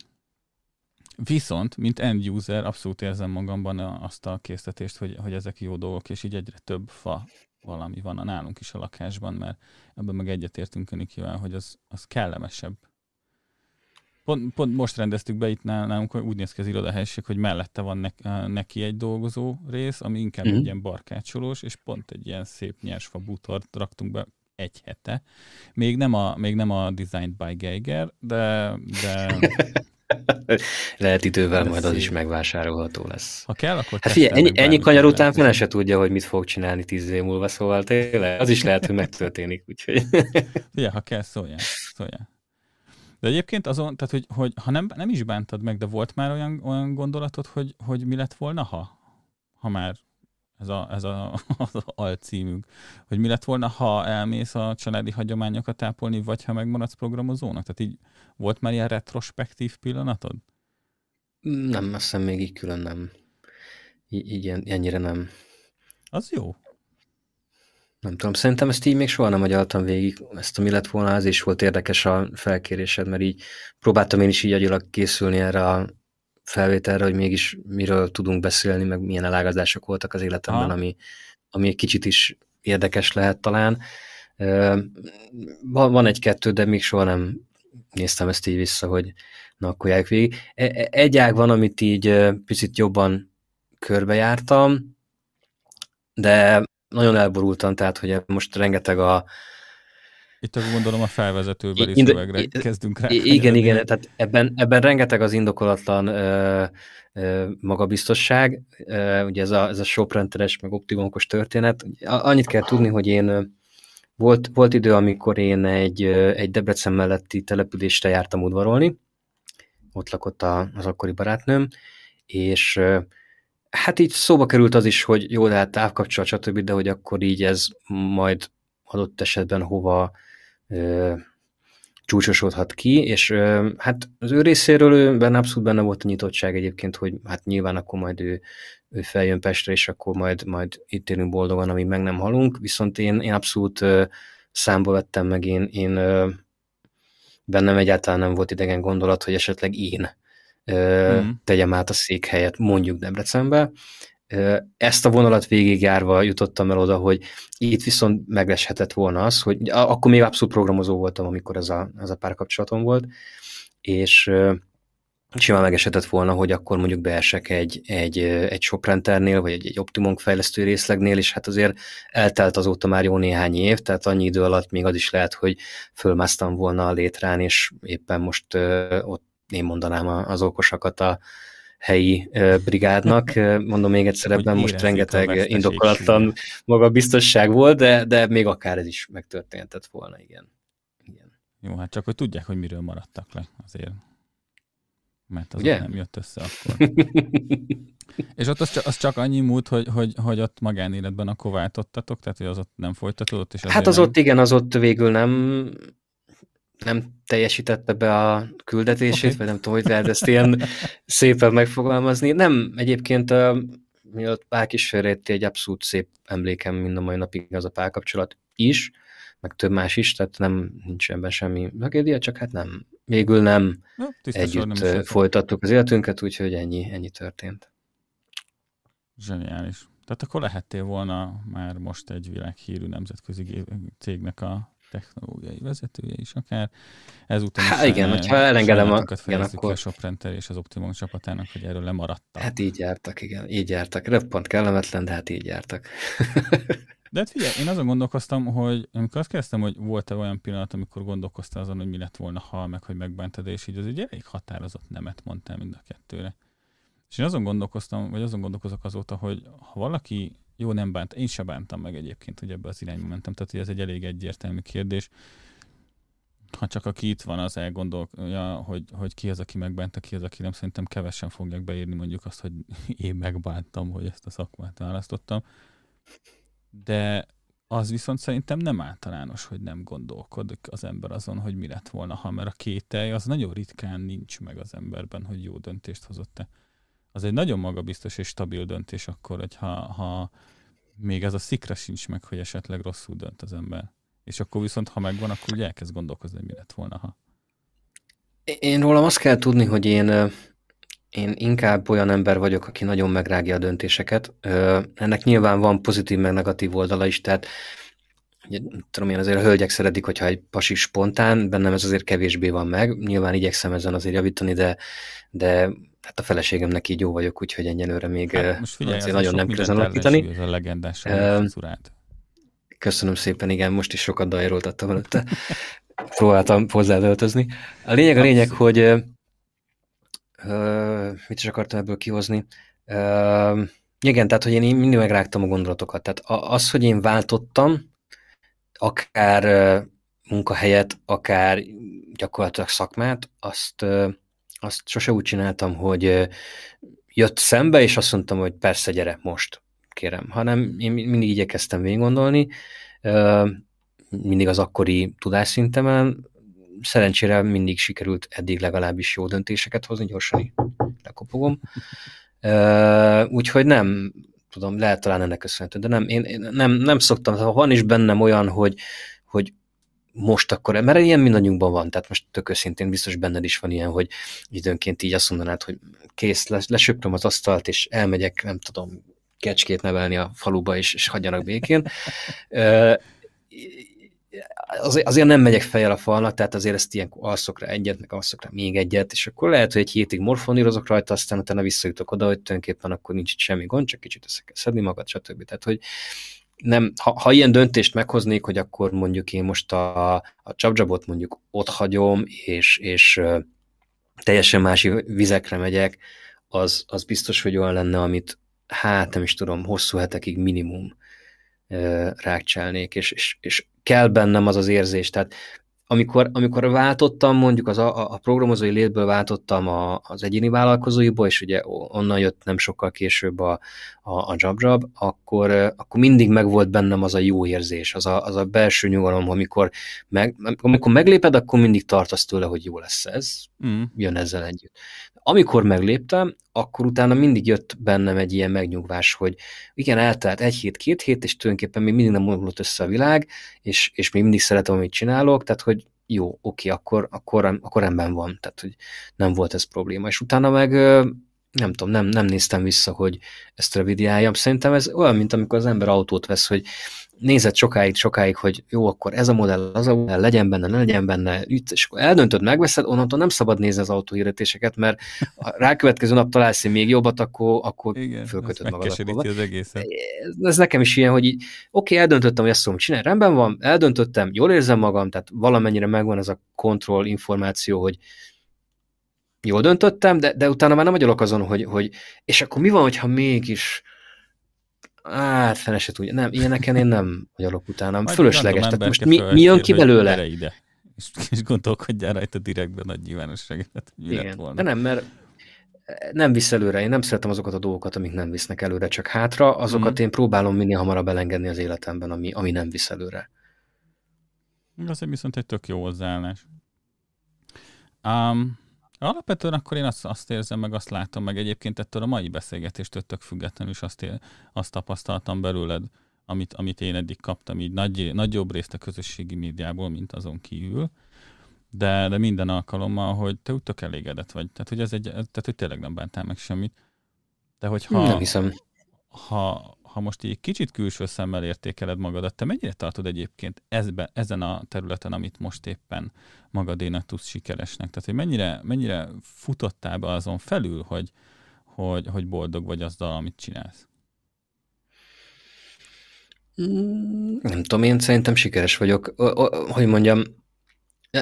viszont, mint end user, abszolút érzem magamban azt a késztetést, hogy, hogy ezek jó dolgok, és így egyre több fa valami van a nálunk is a lakásban, mert ebben meg egyetértünk Önikivel, hogy az, az kellemesebb. Pont, pont most rendeztük be itt nálunk, hogy úgy néz ki az irodahelyiség, hogy mellette van ne, neki egy dolgozó rész, ami inkább mm-hmm. egy ilyen barkácsolós, és pont egy ilyen szép nyersfa bútort raktunk be egy hete. Még nem a, még nem a Designed by Geiger, de, de Lehet idővel majd az is megvásárolható lesz. Ha kell, akkor hát figyelj, ennyi, ennyi kanyar után fel se tudja, hogy mit fog csinálni tíz év múlva, szóval tényleg az is lehet, hogy megtörténik. Úgyhogy... Figyelj, ha kell, szóljál. szóljál. De egyébként azon, tehát hogy, hogy ha nem, nem is bántad meg, de volt már olyan, olyan gondolatod, hogy, hogy mi lett volna, ha, ha már ez, a, ez a, az alcímünk, hogy mi lett volna, ha elmész a családi hagyományokat ápolni, vagy ha megmaradsz programozónak? Tehát így volt már ilyen retrospektív pillanatod? Nem, azt hiszem még így külön nem. Így, így ennyire nem. Az jó. Nem tudom, szerintem ezt így még soha nem agyaltam végig, ezt a mi lett volna, az is volt érdekes a felkérésed, mert így próbáltam én is így agyilag készülni erre a felvételre, hogy mégis miről tudunk beszélni, meg milyen elágazások voltak az életemben, ami, ami egy kicsit is érdekes lehet talán. Van, van egy-kettő, de még soha nem néztem ezt így vissza, hogy na akkor járjuk végig. E, e, egy ág van, amit így picit jobban körbejártam, de nagyon elborultam, tehát hogy most rengeteg a, itt akkor gondolom a felvezetőbeli Ind- szövegre kezdünk rá. Igen, igen, tehát ebben, ebben rengeteg az indokolatlan ö, ö, magabiztosság, ö, ugye ez a, ez a shoprenteres, meg optimumokos történet. Annyit kell tudni, hogy én volt, volt idő, amikor én egy, egy Debrecen melletti településre jártam udvarolni, ott lakott a, az akkori barátnőm, és hát így szóba került az is, hogy jó, de hát távkapcsolat, stb., de hogy akkor így ez majd adott esetben hova csúcsosodhat ki, és hát az ő részéről ő benne abszolút benne volt a nyitottság egyébként, hogy hát nyilván akkor majd ő, ő feljön Pestre, és akkor majd, majd itt élünk boldogan, amíg meg nem halunk, viszont én, én abszolút számba vettem meg, én, én bennem egyáltalán nem volt idegen gondolat, hogy esetleg én mm. tegyem át a székhelyet mondjuk Debrecenbe, ezt a vonalat végigjárva jutottam el oda, hogy itt viszont megleshetett volna az, hogy akkor még abszolút programozó voltam, amikor ez a, ez a párkapcsolatom volt, és simán megesetett volna, hogy akkor mondjuk beesek egy, egy, egy Shoprenternél, vagy egy, egy Optimum fejlesztő részlegnél, és hát azért eltelt azóta már jó néhány év, tehát annyi idő alatt még az is lehet, hogy fölmásztam volna a létrán, és éppen most ott én mondanám az okosakat a, helyi brigádnak. Mondom még egyszer, ebben most rengeteg indokolatlan magabiztosság volt, de, de még akár ez is megtörténtett volna, igen. igen. Jó, hát csak hogy tudják, hogy miről maradtak le azért. Mert az Ugye? nem jött össze akkor. És ott az csak, az csak annyi múlt, hogy, hogy, hogy ott magánéletben akkor váltottatok, tehát hogy az ott nem folytatódott? És hát az nem... ott igen, az ott végül nem nem teljesítette be a küldetését, okay. vagy nem tudom, hogy lehet ezt ilyen szépen megfogalmazni. Nem, egyébként uh, mielőtt Pál kísérleti egy abszolút szép emlékem mind a mai napig az a párkapcsolat is, meg több más is, tehát nem nincs ebben semmi tragédia, csak hát nem, végül nem ja, együtt nem folytattuk az életünket, úgyhogy ennyi, ennyi történt. Zseniális. Tehát akkor lehettél volna már most egy világhírű nemzetközi cégnek a technológiai vezetője is akár. Ezúttal hát igen, hogyha elengedem a... Igen, akkor... a Soprenter és az Optimum csapatának, hogy erről lemaradtak. Hát így jártak, igen, így jártak. Röppont kellemetlen, de hát így jártak. De hát figyelj, én azon gondolkoztam, hogy amikor azt kezdtem, hogy volt-e olyan pillanat, amikor gondolkoztál azon, hogy mi lett volna, ha meg, hogy megbántad, és így az egy elég határozott nemet mondtál mind a kettőre. És én azon gondolkoztam, vagy azon gondolkozok azóta, hogy ha valaki jó, nem bánt. Én se bántam meg egyébként, hogy ebbe az irányba mentem. Tehát, hogy ez egy elég egyértelmű kérdés. Ha csak aki itt van, az elgondolja, hogy, hogy ki az, aki megbánta, ki az, aki nem. Szerintem kevesen fogják beírni mondjuk azt, hogy én megbántam, hogy ezt a szakmát választottam. De az viszont szerintem nem általános, hogy nem gondolkodik az ember azon, hogy mi lett volna, ha mert a kételj az nagyon ritkán nincs meg az emberben, hogy jó döntést hozott-e. Az egy nagyon magabiztos és stabil döntés akkor, hogyha ha még ez a szikra sincs meg, hogy esetleg rosszul dönt az ember. És akkor viszont, ha megvan, akkor ugye elkezd gondolkozni, hogy mi lett volna, ha. Én rólam azt kell tudni, hogy én, én inkább olyan ember vagyok, aki nagyon megrágja a döntéseket. Ennek nyilván van pozitív meg negatív oldala is, tehát ugye, tudom én, azért a hölgyek szeretik, hogyha egy pasi spontán, bennem ez azért kevésbé van meg. Nyilván igyekszem ezen azért javítani, de, de hát a feleségemnek így jó vagyok, úgyhogy ennyire még hát most figyelj, azért nagyon nem kell alakítani. Ez a legendás uh, Köszönöm szépen, igen, most is sokat dajroltattam előtte. Próbáltam hozzádöltözni. A lényeg a lényeg, hogy uh, mit is akartam ebből kihozni. Uh, igen, tehát, hogy én mindig megrágtam a gondolatokat. Tehát az, hogy én váltottam, akár munkahelyet, akár gyakorlatilag szakmát, azt, azt sose úgy csináltam, hogy jött szembe, és azt mondtam, hogy persze, gyere, most kérem, hanem én mindig igyekeztem végig gondolni, mindig az akkori tudásszintemen, szerencsére mindig sikerült eddig legalábbis jó döntéseket hozni, gyorsan lekopogom. Úgyhogy nem, tudom, lehet talán ennek köszönhető, de nem, én nem, nem szoktam, ha van is bennem olyan, hogy, hogy most akkor, mert ilyen mindannyiunkban van, tehát most tök őszintén biztos benned is van ilyen, hogy időnként így azt mondanád, hogy kész, lesöpröm az asztalt, és elmegyek, nem tudom, kecskét nevelni a faluba, és, és hagyjanak békén. azért, azért nem megyek fejjel a falnak, tehát azért ezt ilyen alszok rá egyet, meg alszok rá még egyet, és akkor lehet, hogy egy hétig morfonírozok rajta, aztán utána visszajutok oda, hogy tulajdonképpen akkor nincs itt semmi gond, csak kicsit össze kell szedni magad, stb. Tehát, hogy nem, ha, ha ilyen döntést meghoznék, hogy akkor mondjuk én most a, a csapdzsabot mondjuk ott hagyom, és, és teljesen más vizekre megyek, az, az biztos, hogy olyan lenne, amit, hát nem is tudom, hosszú hetekig minimum rákcsálnék, és, és, és kell bennem az az érzés, tehát amikor, amikor váltottam, mondjuk az a, a programozói létből váltottam a, az egyéni vállalkozóiból, és ugye onnan jött nem sokkal később a, a, a JobJob, akkor, akkor mindig megvolt bennem az a jó érzés, az a, az a belső nyugalom, amikor, meg, amikor megléped, akkor mindig tartasz tőle, hogy jó lesz ez, mm. jön ezzel együtt. Amikor megléptem, akkor utána mindig jött bennem egy ilyen megnyugvás, hogy igen, eltelt egy hét, két hét, és tulajdonképpen még mindig nem omlott össze a világ, és, és még mindig szeretem, amit csinálok, tehát hogy jó, oké, akkor, akkor, akkor rendben van, tehát hogy nem volt ez probléma. És utána meg nem tudom, nem, nem néztem vissza, hogy ezt revidiáljam. Szerintem ez olyan, mint amikor az ember autót vesz, hogy nézett sokáig, sokáig, hogy jó, akkor ez a modell, az a modell, legyen benne, ne legyen benne, és akkor eldöntöd, megveszed, onnantól nem szabad nézni az autóhirdetéseket, mert a rákövetkező nap találsz még jobbat, akkor, akkor Igen, fölkötöd magad. az egészet. Ez, nekem is ilyen, hogy oké, okay, eldöntöttem, hogy ezt fogom csinálni, rendben van, eldöntöttem, jól érzem magam, tehát valamennyire megvan ez a kontroll információ, hogy jól döntöttem, de, de utána már nem vagyok azon, hogy, hogy és akkor mi van, hogyha mégis Hát, fene se tudja. Nem, ilyeneken én nem vagyok utána. Majd Fölösleges. Tehát most mi, mi jön ki belőle? Ide, és, és gondolkodjál rajta direktben nagy nyilvánosságot. Igen, volna. de nem, mert nem visz előre. Én nem szeretem azokat a dolgokat, amik nem visznek előre, csak hátra. Azokat mm. én próbálom minél hamarabb elengedni az életemben, ami, ami nem visz előre. Az viszont egy tök jó hozzáállás. Um, Alapvetően akkor én azt, azt érzem, meg azt látom, meg egyébként ettől a mai beszélgetéstől tök függetlenül is azt, él, azt tapasztaltam belőled, amit, amit én eddig kaptam, így nagy, nagyobb részt a közösségi médiából, mint azon kívül, de, de minden alkalommal, hogy te úgy tök elégedett vagy. Tehát, hogy ez egy, tehát, hogy tényleg nem bántál meg semmit. De hogyha, nem hiszem. Ha, ha most így kicsit külső szemmel értékeled magadat, te mennyire tartod egyébként ezbe, ezen a területen, amit most éppen magadénak tudsz sikeresnek? Tehát, hogy mennyire, mennyire futottál be azon felül, hogy, hogy, hogy boldog vagy azzal, amit csinálsz? Mm, nem tudom, én szerintem sikeres vagyok. Hogy mondjam,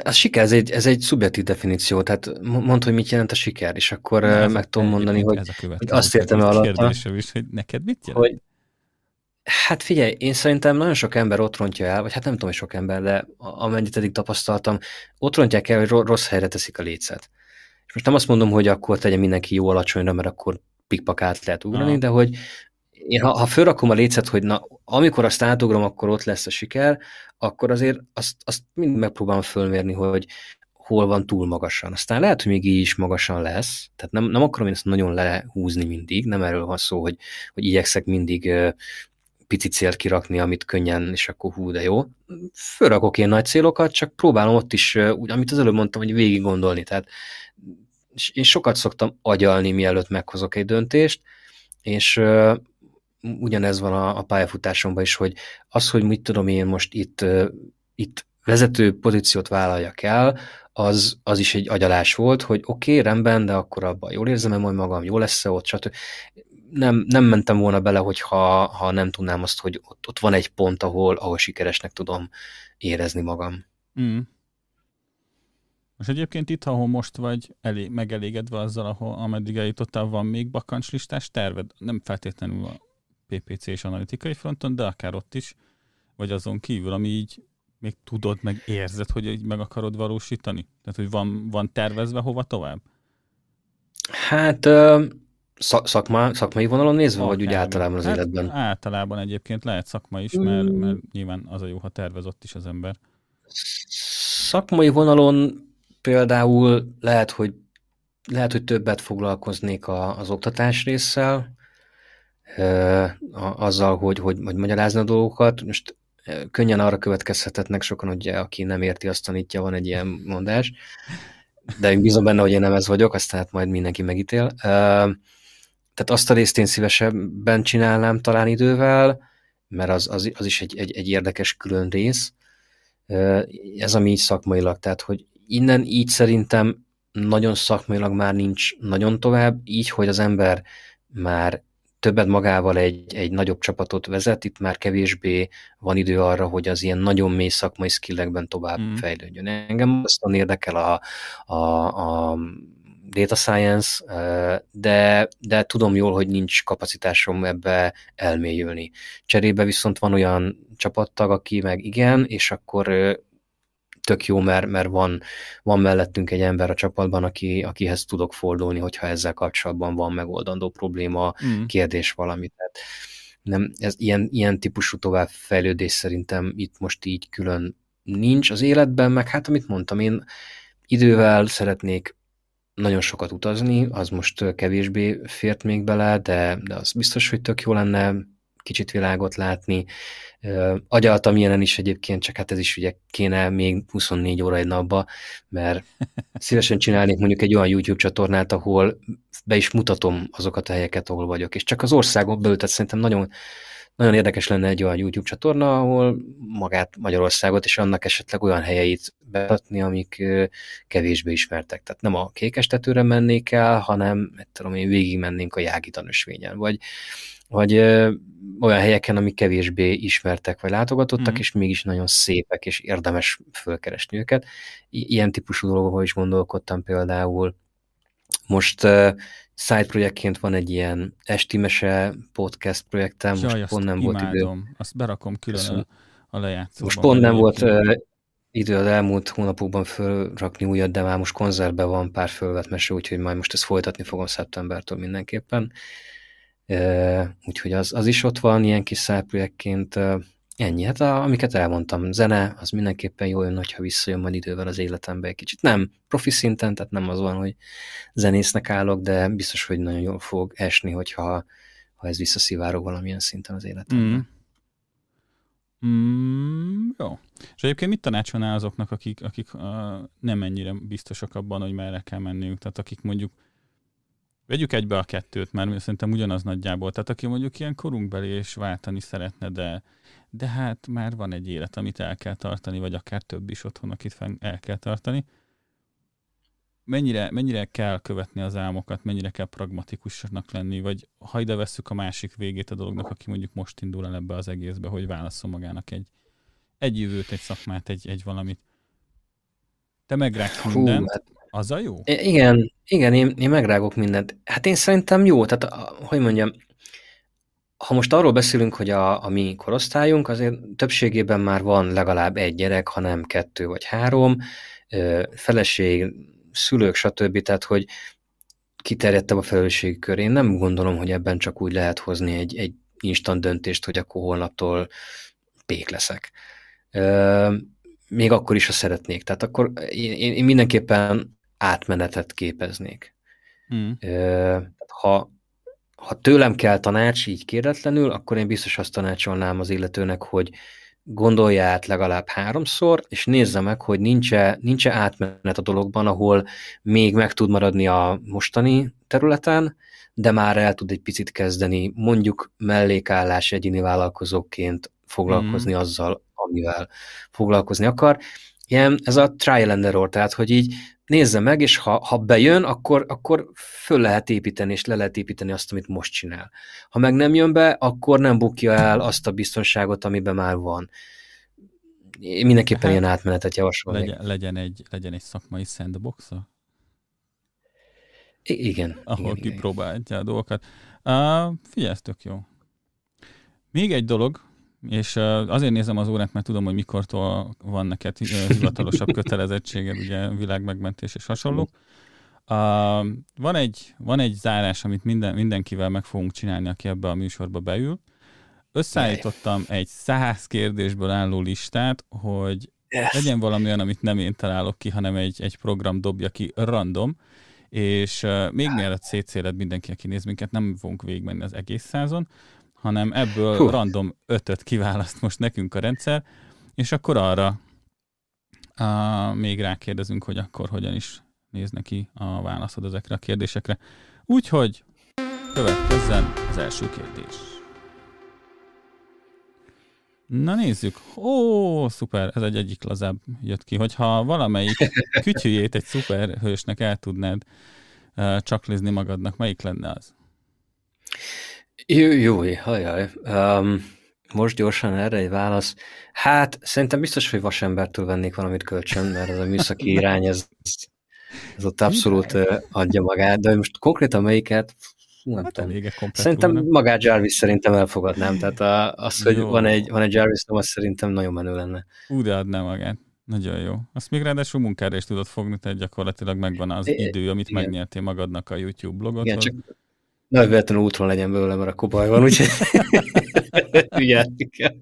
a siker, ez egy, ez egy szubjektív definíció, tehát mondd, hogy mit jelent a siker, és akkor ez meg tudom mondani, hogy, hogy azt értem el alatt. is, hogy neked mit jelent? Hogy, Hát figyelj, én szerintem nagyon sok ember ott rontja el, vagy hát nem tudom, hogy sok ember, de amennyit eddig tapasztaltam, ott rontják el, hogy rossz helyre teszik a lécet. És most nem azt mondom, hogy akkor tegye mindenki jó alacsonyra, mert akkor pikpak át lehet ugrani, ah. de hogy én ha, ha fölrakom a lécet, hogy na, amikor azt átugrom, akkor ott lesz a siker, akkor azért azt, azt mind megpróbálom fölmérni, hogy hol van túl magasan. Aztán lehet, hogy még így is magasan lesz, tehát nem, nem akarom én ezt nagyon lehúzni mindig, nem erről van szó, hogy, hogy igyekszek mindig pici célt kirakni, amit könnyen, és akkor hú, de jó. Fölrakok én nagy célokat, csak próbálom ott is, úgy, amit az előbb mondtam, hogy végig gondolni. Tehát én sokat szoktam agyalni, mielőtt meghozok egy döntést, és uh, ugyanez van a, a pályafutásomban is, hogy az, hogy mit tudom én most itt, uh, itt vezető pozíciót vállaljak el, az, az is egy agyalás volt, hogy oké, okay, rendben, de akkor abban jól érzem-e majd magam, jó lesz-e ott, stb. Nem, nem mentem volna bele, hogyha ha nem tudnám azt, hogy ott, ott van egy pont, ahol, ahol sikeresnek tudom érezni magam. Mm. Most egyébként itt, ahol most vagy elég, megelégedve azzal, ahol, ameddig eljutottál, van még bakancslistás terved? Nem feltétlenül a PPC és analitikai fronton, de akár ott is, vagy azon kívül, ami így még tudod, meg érzed, hogy így meg akarod valósítani? Tehát, hogy van, van tervezve hova tovább? Hát szakma, szakmai vonalon nézve, Akár, vagy úgy általában az hát életben? Általában egyébként lehet szakma is, mert, mm. mert nyilván az a jó, ha tervez ott is az ember. Szakmai vonalon például lehet, hogy lehet, hogy többet foglalkoznék a, az oktatás résszel, azzal, hogy, hogy, hogy magyarázni a dolgokat. Most könnyen arra következhetetnek sokan, hogy aki nem érti, azt tanítja, van egy ilyen mondás, de én bízom benne, hogy én nem ez vagyok, aztán hát majd mindenki megítél. Tehát azt a részt én szívesebben csinálnám talán idővel, mert az, az, az is egy, egy, egy érdekes külön rész. Ez ami így szakmailag, tehát hogy innen így szerintem nagyon szakmailag már nincs nagyon tovább, így, hogy az ember már többet magával egy, egy nagyobb csapatot vezet, itt már kevésbé van idő arra, hogy az ilyen nagyon mély szakmai skillekben tovább mm. fejlődjön. Engem aztán érdekel a, a, a data science, de, de tudom jól, hogy nincs kapacitásom ebbe elmélyülni. Cserébe viszont van olyan csapattag, aki meg igen, és akkor tök jó, mert, mert van, van mellettünk egy ember a csapatban, aki, akihez tudok fordulni, hogyha ezzel kapcsolatban van megoldandó probléma, mm. kérdés valami. Tehát nem, ez ilyen, ilyen típusú továbbfejlődés szerintem itt most így külön nincs az életben, meg hát amit mondtam, én idővel szeretnék nagyon sokat utazni, az most kevésbé fért még bele, de, de az biztos, hogy tök jó lenne kicsit világot látni, Agyaltam ilyenen is egyébként, csak hát ez is ugye kéne még 24 óra egy napba, mert szívesen csinálnék mondjuk egy olyan YouTube csatornát, ahol be is mutatom azokat a helyeket, ahol vagyok, és csak az országon belül, tehát szerintem nagyon, nagyon érdekes lenne egy olyan YouTube csatorna, ahol magát Magyarországot és annak esetleg olyan helyeit bemutatni, amik kevésbé ismertek. Tehát nem a kékestetőre mennék el, hanem, tudom én, végig mennénk a Jági tanösvényen, vagy vagy ö, olyan helyeken, amik kevésbé ismertek vagy látogatottak, mm. és mégis nagyon szépek, és érdemes fölkeresni őket. I- ilyen típusú dolgokról is gondolkodtam például. Most uh, side projektként van egy ilyen esti mese podcast projektem, Jaj, most pont nem imádom. volt idő. Azt berakom külön a, a lejátszóban. Most pont nem volt uh, idő az elmúlt hónapokban fölrakni újat, de már most konzervben van pár fölvett mese, úgyhogy majd most ezt folytatni fogom szeptembertől mindenképpen. Úgyhogy az, az is ott van ilyen kis szájprojektként. Ennyi, hát a, amiket elmondtam, zene, az mindenképpen jó jön, hogyha visszajön majd idővel az életembe egy kicsit. Nem profi szinten, tehát nem az van, hogy zenésznek állok, de biztos, hogy nagyon jól fog esni, hogyha ha ez visszaszivárog valamilyen szinten az életembe. Mm. Mm, jó. És egyébként mit tanácsolnál azoknak, akik, akik uh, nem ennyire biztosak abban, hogy merre kell menniük? Tehát akik mondjuk Vegyük egybe a kettőt, mert szerintem ugyanaz nagyjából. Tehát aki mondjuk ilyen korunkbeli és váltani szeretne, de, de hát már van egy élet, amit el kell tartani, vagy akár több is otthon, akit el kell tartani. Mennyire, mennyire kell követni az álmokat, mennyire kell pragmatikusnak lenni, vagy ha ide vesszük a másik végét a dolognak, aki mondjuk most indul el ebbe az egészbe, hogy válaszol magának egy, egy jövőt, egy szakmát, egy, egy valamit. Te megrágsz mindent, hát az a jó? Igen, igen, én, én megrágok mindent. Hát én szerintem jó, tehát hogy mondjam, ha most arról beszélünk, hogy a, a mi korosztályunk, azért többségében már van legalább egy gyerek, hanem kettő vagy három, feleség, szülők, stb. Tehát, hogy kiterjedtebb a felelősség kör. Én nem gondolom, hogy ebben csak úgy lehet hozni egy, egy instant döntést, hogy akkor holnaptól pék leszek. Még akkor is, ha szeretnék. Tehát akkor én, én mindenképpen átmenetet képeznék. Hmm. Ha, ha tőlem kell tanács így kérdetlenül, akkor én biztos azt tanácsolnám az illetőnek, hogy gondolja át legalább háromszor, és nézze meg, hogy nincs-e, nincs átmenet a dologban, ahol még meg tud maradni a mostani területen, de már el tud egy picit kezdeni, mondjuk mellékállás egyéni vállalkozóként foglalkozni mm. azzal, amivel foglalkozni akar. Ilyen, ez a trial and error, tehát hogy így nézze meg, és ha, ha bejön, akkor, akkor föl lehet építeni, és le lehet építeni azt, amit most csinál. Ha meg nem jön be, akkor nem bukja el azt a biztonságot, amiben már van. Én mindenképpen hát, ilyen átmenetet javasolnék. Legyen, legyen, egy, legyen egy szakmai sandbox -a? I- igen. Ahol kipróbálja a dolgokat. Uh, figyelj, tök jó. Még egy dolog, és azért nézem az órát, mert tudom, hogy mikortól van neked hivatalosabb kötelezettséged, ugye világmegmentés és hasonlók. Uh, van, egy, van egy zárás, amit minden, mindenkivel meg fogunk csinálni, aki ebbe a műsorba beül. Összeállítottam egy száz kérdésből álló listát, hogy yes. legyen valami olyan, amit nem én találok ki, hanem egy, egy program dobja ki random, és uh, még mielőtt szétszéled mindenki, aki néz minket, nem fogunk végigmenni az egész százon, hanem ebből Hú. random ötöt kiválaszt most nekünk a rendszer, és akkor arra uh, még rákérdezünk, hogy akkor hogyan is néz neki a válaszod ezekre a kérdésekre. Úgyhogy következzen az első kérdés. Na nézzük. Ó, szuper, ez egy egyik lazább jött ki. Hogyha valamelyik kütyüjét egy szuperhősnek el tudnád uh, csaklizni magadnak, melyik lenne az? Jó, jó, hajaj. Um, most gyorsan erre egy válasz. Hát, szerintem biztos, hogy vasembertől vennék valamit kölcsön, mert ez a műszaki irány, ez, ez ott abszolút adja magát, de most konkrétan melyiket, nem hát tudom. Szerintem volna. magát Jarvis szerintem elfogadnám, tehát a, az, hogy van egy, van egy Jarvis, az szerintem nagyon menő lenne. Úgy adná magát. Nagyon jó. Azt még ráadásul munkára is tudod fogni, tehát gyakorlatilag megvan az é, idő, amit igen. megnyertél magadnak a YouTube blogot. Igen, csak nagy véletlenül útról legyen belőle, mert akkor baj van, úgyhogy ügyelni kell.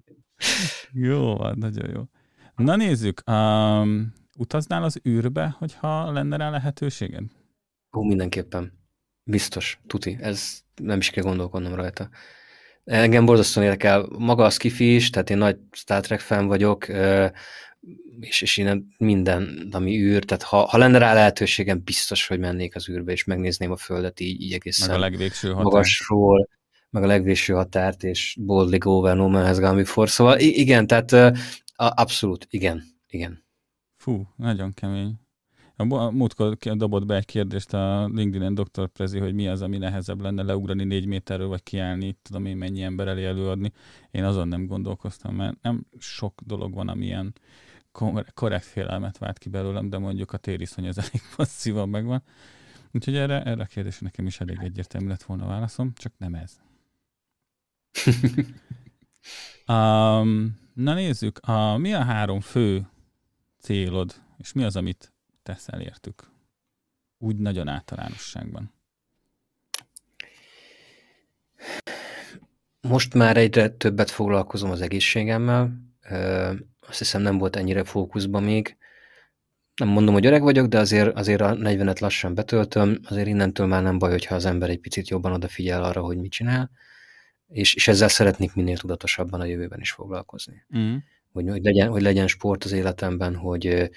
Jó van, nagyon jó. Na nézzük, um, utaznál az űrbe, hogyha lenne rá lehetőséged? Ó, mindenképpen. Biztos, tuti. Ez nem is kell gondolkodnom rajta. Engem borzasztóan érdekel maga a skifi is, tehát én nagy Star Trek fan vagyok, és, és innen minden, ami űr, tehát ha, ha lenne rá lehetőségem, biztos, hogy mennék az űrbe, és megnézném a Földet így, így egészen meg a legvégső határ. magasról, meg a legvégső határt, és boldly go where no man has gone before. Szóval igen, tehát uh, abszolút, igen, igen. Fú, nagyon kemény. A múltkor dobott be egy kérdést a LinkedIn-en Dr. Prezi, hogy mi az, ami nehezebb lenne leugrani négy méterről, vagy kiállni, tudom én mennyi ember elé előadni. Én azon nem gondolkoztam, mert nem sok dolog van, ami ilyen korrekt félelmet vált ki belőlem, de mondjuk a tériszony az elég passzívan megvan. Úgyhogy erre, erre a kérdésre nekem is elég egyértelmű lett volna a válaszom, csak nem ez. um, na nézzük, a, mi a három fő célod, és mi az, amit teszel értük? Úgy nagyon általánosságban. Most már egyre többet foglalkozom az egészségemmel, azt hiszem nem volt ennyire fókuszban még. Nem mondom, hogy öreg vagyok, de azért, azért a 40-et lassan betöltöm, azért innentől már nem baj, hogyha az ember egy picit jobban odafigyel arra, hogy mit csinál, és, és ezzel szeretnék minél tudatosabban a jövőben is foglalkozni. Mm. Hogy, hogy, legyen, hogy legyen sport az életemben, hogy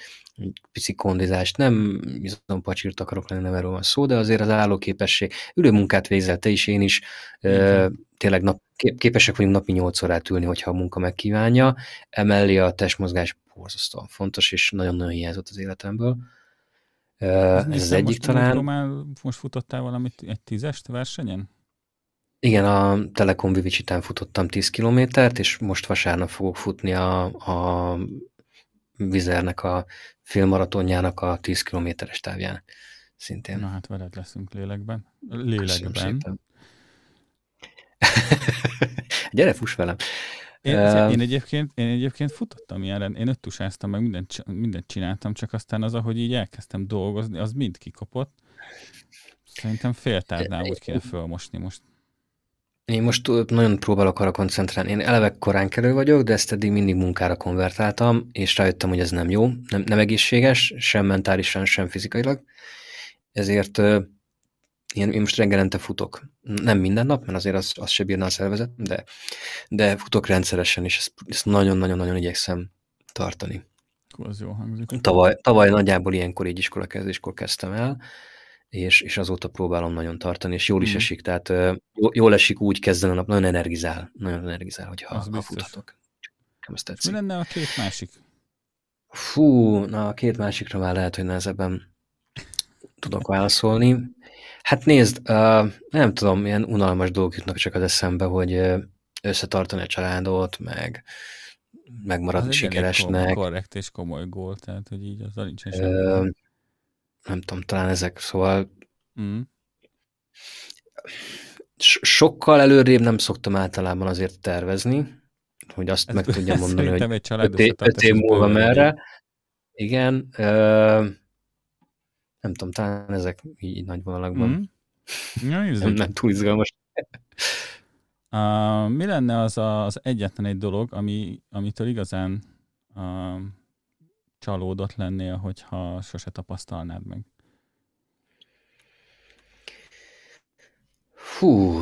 pici kondizást, nem pacsírt akarok lenni, nem erről van szó, de azért az állóképesség, ülő munkát végzel te is, én is, mm. tényleg nap, képesek vagyunk napi 8 órát ülni, hogyha a munka megkívánja. Emellé a testmozgás borzasztóan fontos, és nagyon-nagyon hiányzott az életemből. Ez, Ez az egyik talán. Már most futottál valamit, egy tízest versenyen? Igen, a Telekom Vivicsitán futottam 10 kilométert, és most vasárnap fogok futni a, a Vizernek a félmaratonjának a 10 kilométeres távján szintén. Na hát veled leszünk lélekben. Lélekben. Gyere, fuss velem. Én, uh, én, egyébként, én egyébként futottam ilyenre, én öttusáztam, meg mindent, mindent csináltam, csak aztán az, ahogy így elkezdtem dolgozni, az mind kikopott. Szerintem fél úgy kell fölmosni most. Én most nagyon próbálok arra koncentrálni. Én eleve korán kelő vagyok, de ezt eddig mindig munkára konvertáltam, és rájöttem, hogy ez nem jó, nem, nem egészséges, sem mentálisan, sem fizikailag. Ezért én, én most reggelente futok. Nem minden nap, mert azért az, az se bírna a szervezet, de, de futok rendszeresen, és ezt, ezt nagyon-nagyon-nagyon igyekszem tartani. Az jó hangzik. Tavaly, tavaly nagyjából ilyenkor így iskola kezdéskor kezdtem el, és, és azóta próbálom nagyon tartani, és jól is mm. esik, tehát jól esik úgy kezdeni a nap, nagyon energizál, nagyon energizál, hogyha ha futhatok. Mi lenne a két másik? Fú, na a két másikra már lehet, hogy nehezebben tudok válaszolni. Hát nézd, uh, nem tudom, ilyen unalmas dolgok jutnak csak az eszembe, hogy összetartani a családot, meg megmaradni sikeresnek. Korrekt és komoly gól, tehát hogy így az nincsen uh, Nem tudom, talán ezek, szóval mm. sokkal előrébb nem szoktam általában azért tervezni, hogy azt ez, meg tudjam mondani, hogy egy öt, év, öt év múlva merre. Igen, uh, nem tudom, talán ezek így nagy vonalakban. Mm. Ja, nem, nem túl izgalmas. Uh, mi lenne az a, az egyetlen egy dolog, ami, amitől igazán uh, csalódott lennél, hogyha sose tapasztalnád meg? Hú,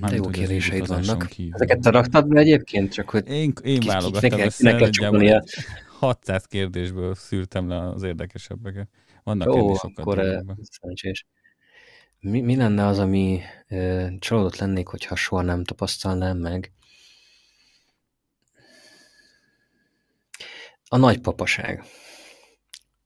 de jó kérdéseid vannak. Kívül. Ezeket te raktad be egyébként? Csak hogy én, én válogattam össze, 600 kérdésből szűrtem le az érdekesebbeket. Vannak Ó, akkor eh, szerencsés. Mi, mi lenne az, ami e, csalódott lennék, hogyha soha nem tapasztalnám meg? A nagypapaság.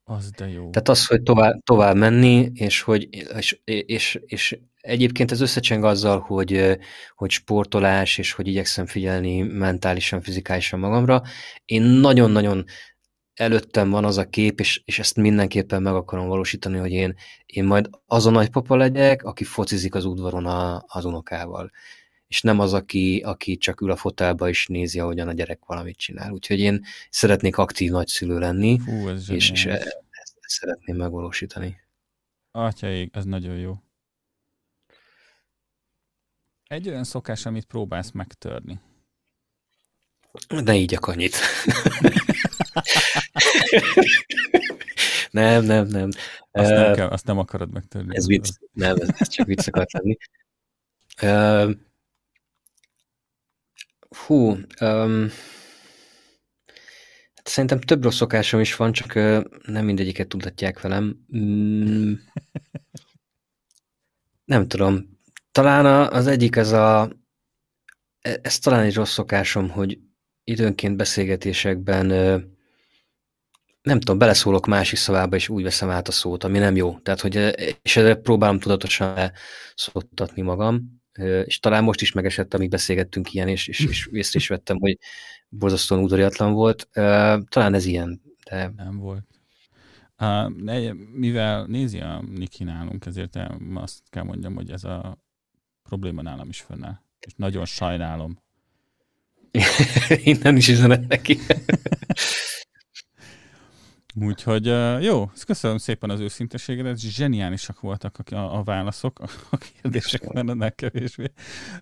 Az de jó. Tehát az, hogy tovább, tovább menni, és hogy és, és, és egyébként ez összecseng azzal, hogy, hogy sportolás, és hogy igyekszem figyelni mentálisan, fizikálisan magamra. Én nagyon-nagyon előttem van az a kép, és, és ezt mindenképpen meg akarom valósítani, hogy én, én majd az a nagypapa legyek, aki focizik az udvaron a, az unokával. És nem az, aki, aki csak ül a fotelba és nézi, ahogyan a gyerek valamit csinál. Úgyhogy én szeretnék aktív nagyszülő lenni, Hú, ez és, és ezt, ezt szeretném megvalósítani. Atyaig, ez nagyon jó. Egy olyan szokás, amit próbálsz megtörni. Ne így annyit. nem, nem, nem. Azt nem, kell, azt nem akarod megtörni. Ez vicc, nem, ez, ez csak vicc akart lenni. Hú, um, hát szerintem több rossz szokásom is van, csak uh, nem mindegyiket tudatják velem. Mm, nem tudom. Talán az egyik az a e, ez talán egy rossz szokásom, hogy időnként beszélgetésekben nem tudom, beleszólok másik szavába, és úgy veszem át a szót, ami nem jó. Tehát, hogy, és ezzel próbálom tudatosan szoktatni magam, és talán most is megesett, amíg beszélgettünk ilyen, és, és, és észre is vettem, hogy borzasztóan udariatlan volt. Talán ez ilyen, de... Nem volt. Uh, mivel nézi a Niki nálunk, ezért azt kell mondjam, hogy ez a probléma nálam is fönnáll. És nagyon sajnálom. Innen is üzenet neki. Úgyhogy jó, köszönöm szépen az őszinteségedet, zseniálisak voltak a, a, válaszok, a kérdések mennek kevésbé,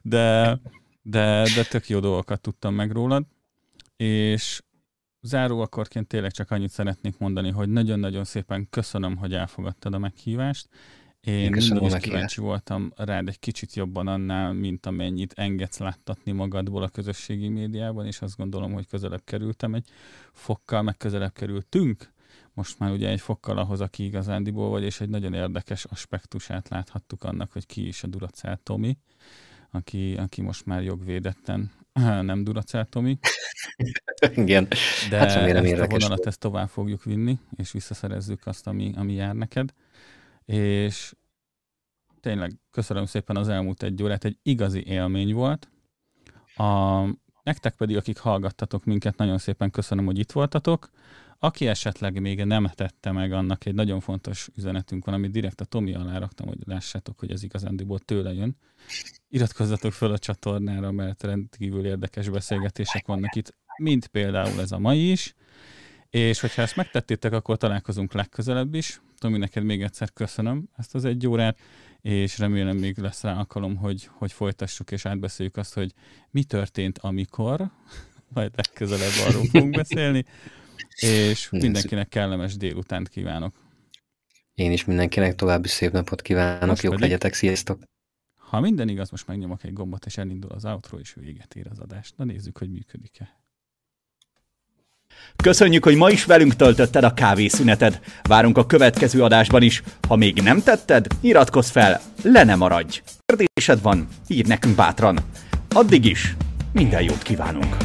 de, de, de tök jó dolgokat tudtam meg rólad, és záró akkorként tényleg csak annyit szeretnék mondani, hogy nagyon-nagyon szépen köszönöm, hogy elfogadtad a meghívást, én, Én mindig is kíváncsi voltam rád egy kicsit jobban annál, mint amennyit engedsz láttatni magadból a közösségi médiában, és azt gondolom, hogy közelebb kerültem egy fokkal, meg közelebb kerültünk. Most már ugye egy fokkal ahhoz, aki igazándiból vagy, és egy nagyon érdekes aspektusát láthattuk annak, hogy ki is a Duracell Tomi, aki, aki most már jogvédetten nem Duracell Tomi. Igen. De hát ezt a vonalat ezt tovább fogjuk vinni, és visszaszerezzük azt, ami, ami jár neked és tényleg köszönöm szépen az elmúlt egy órát, egy igazi élmény volt. A, nektek pedig, akik hallgattatok minket, nagyon szépen köszönöm, hogy itt voltatok. Aki esetleg még nem tette meg, annak egy nagyon fontos üzenetünk van, amit direkt a Tomi alá raktam, hogy lássátok, hogy ez igazándiból tőle jön. Iratkozzatok fel a csatornára, mert rendkívül érdekes beszélgetések vannak itt, mint például ez a mai is. És hogyha ezt megtettétek, akkor találkozunk legközelebb is Tomi, neked még egyszer köszönöm ezt az egy órát, és remélem még lesz rá alkalom, hogy, hogy folytassuk és átbeszéljük azt, hogy mi történt, amikor, majd legközelebb arról fogunk beszélni, és mindenkinek kellemes délutánt kívánok. Én is mindenkinek további szép napot kívánok, most jók pedig, legyetek, sziasztok! Ha minden igaz, most megnyomok egy gombot, és elindul az outro, és véget ér az adás. Na nézzük, hogy működik-e. Köszönjük, hogy ma is velünk töltötted a kávészüneted. Várunk a következő adásban is. Ha még nem tetted, iratkozz fel, le ne maradj. Kérdésed van, ír nekünk bátran. Addig is, minden jót kívánunk!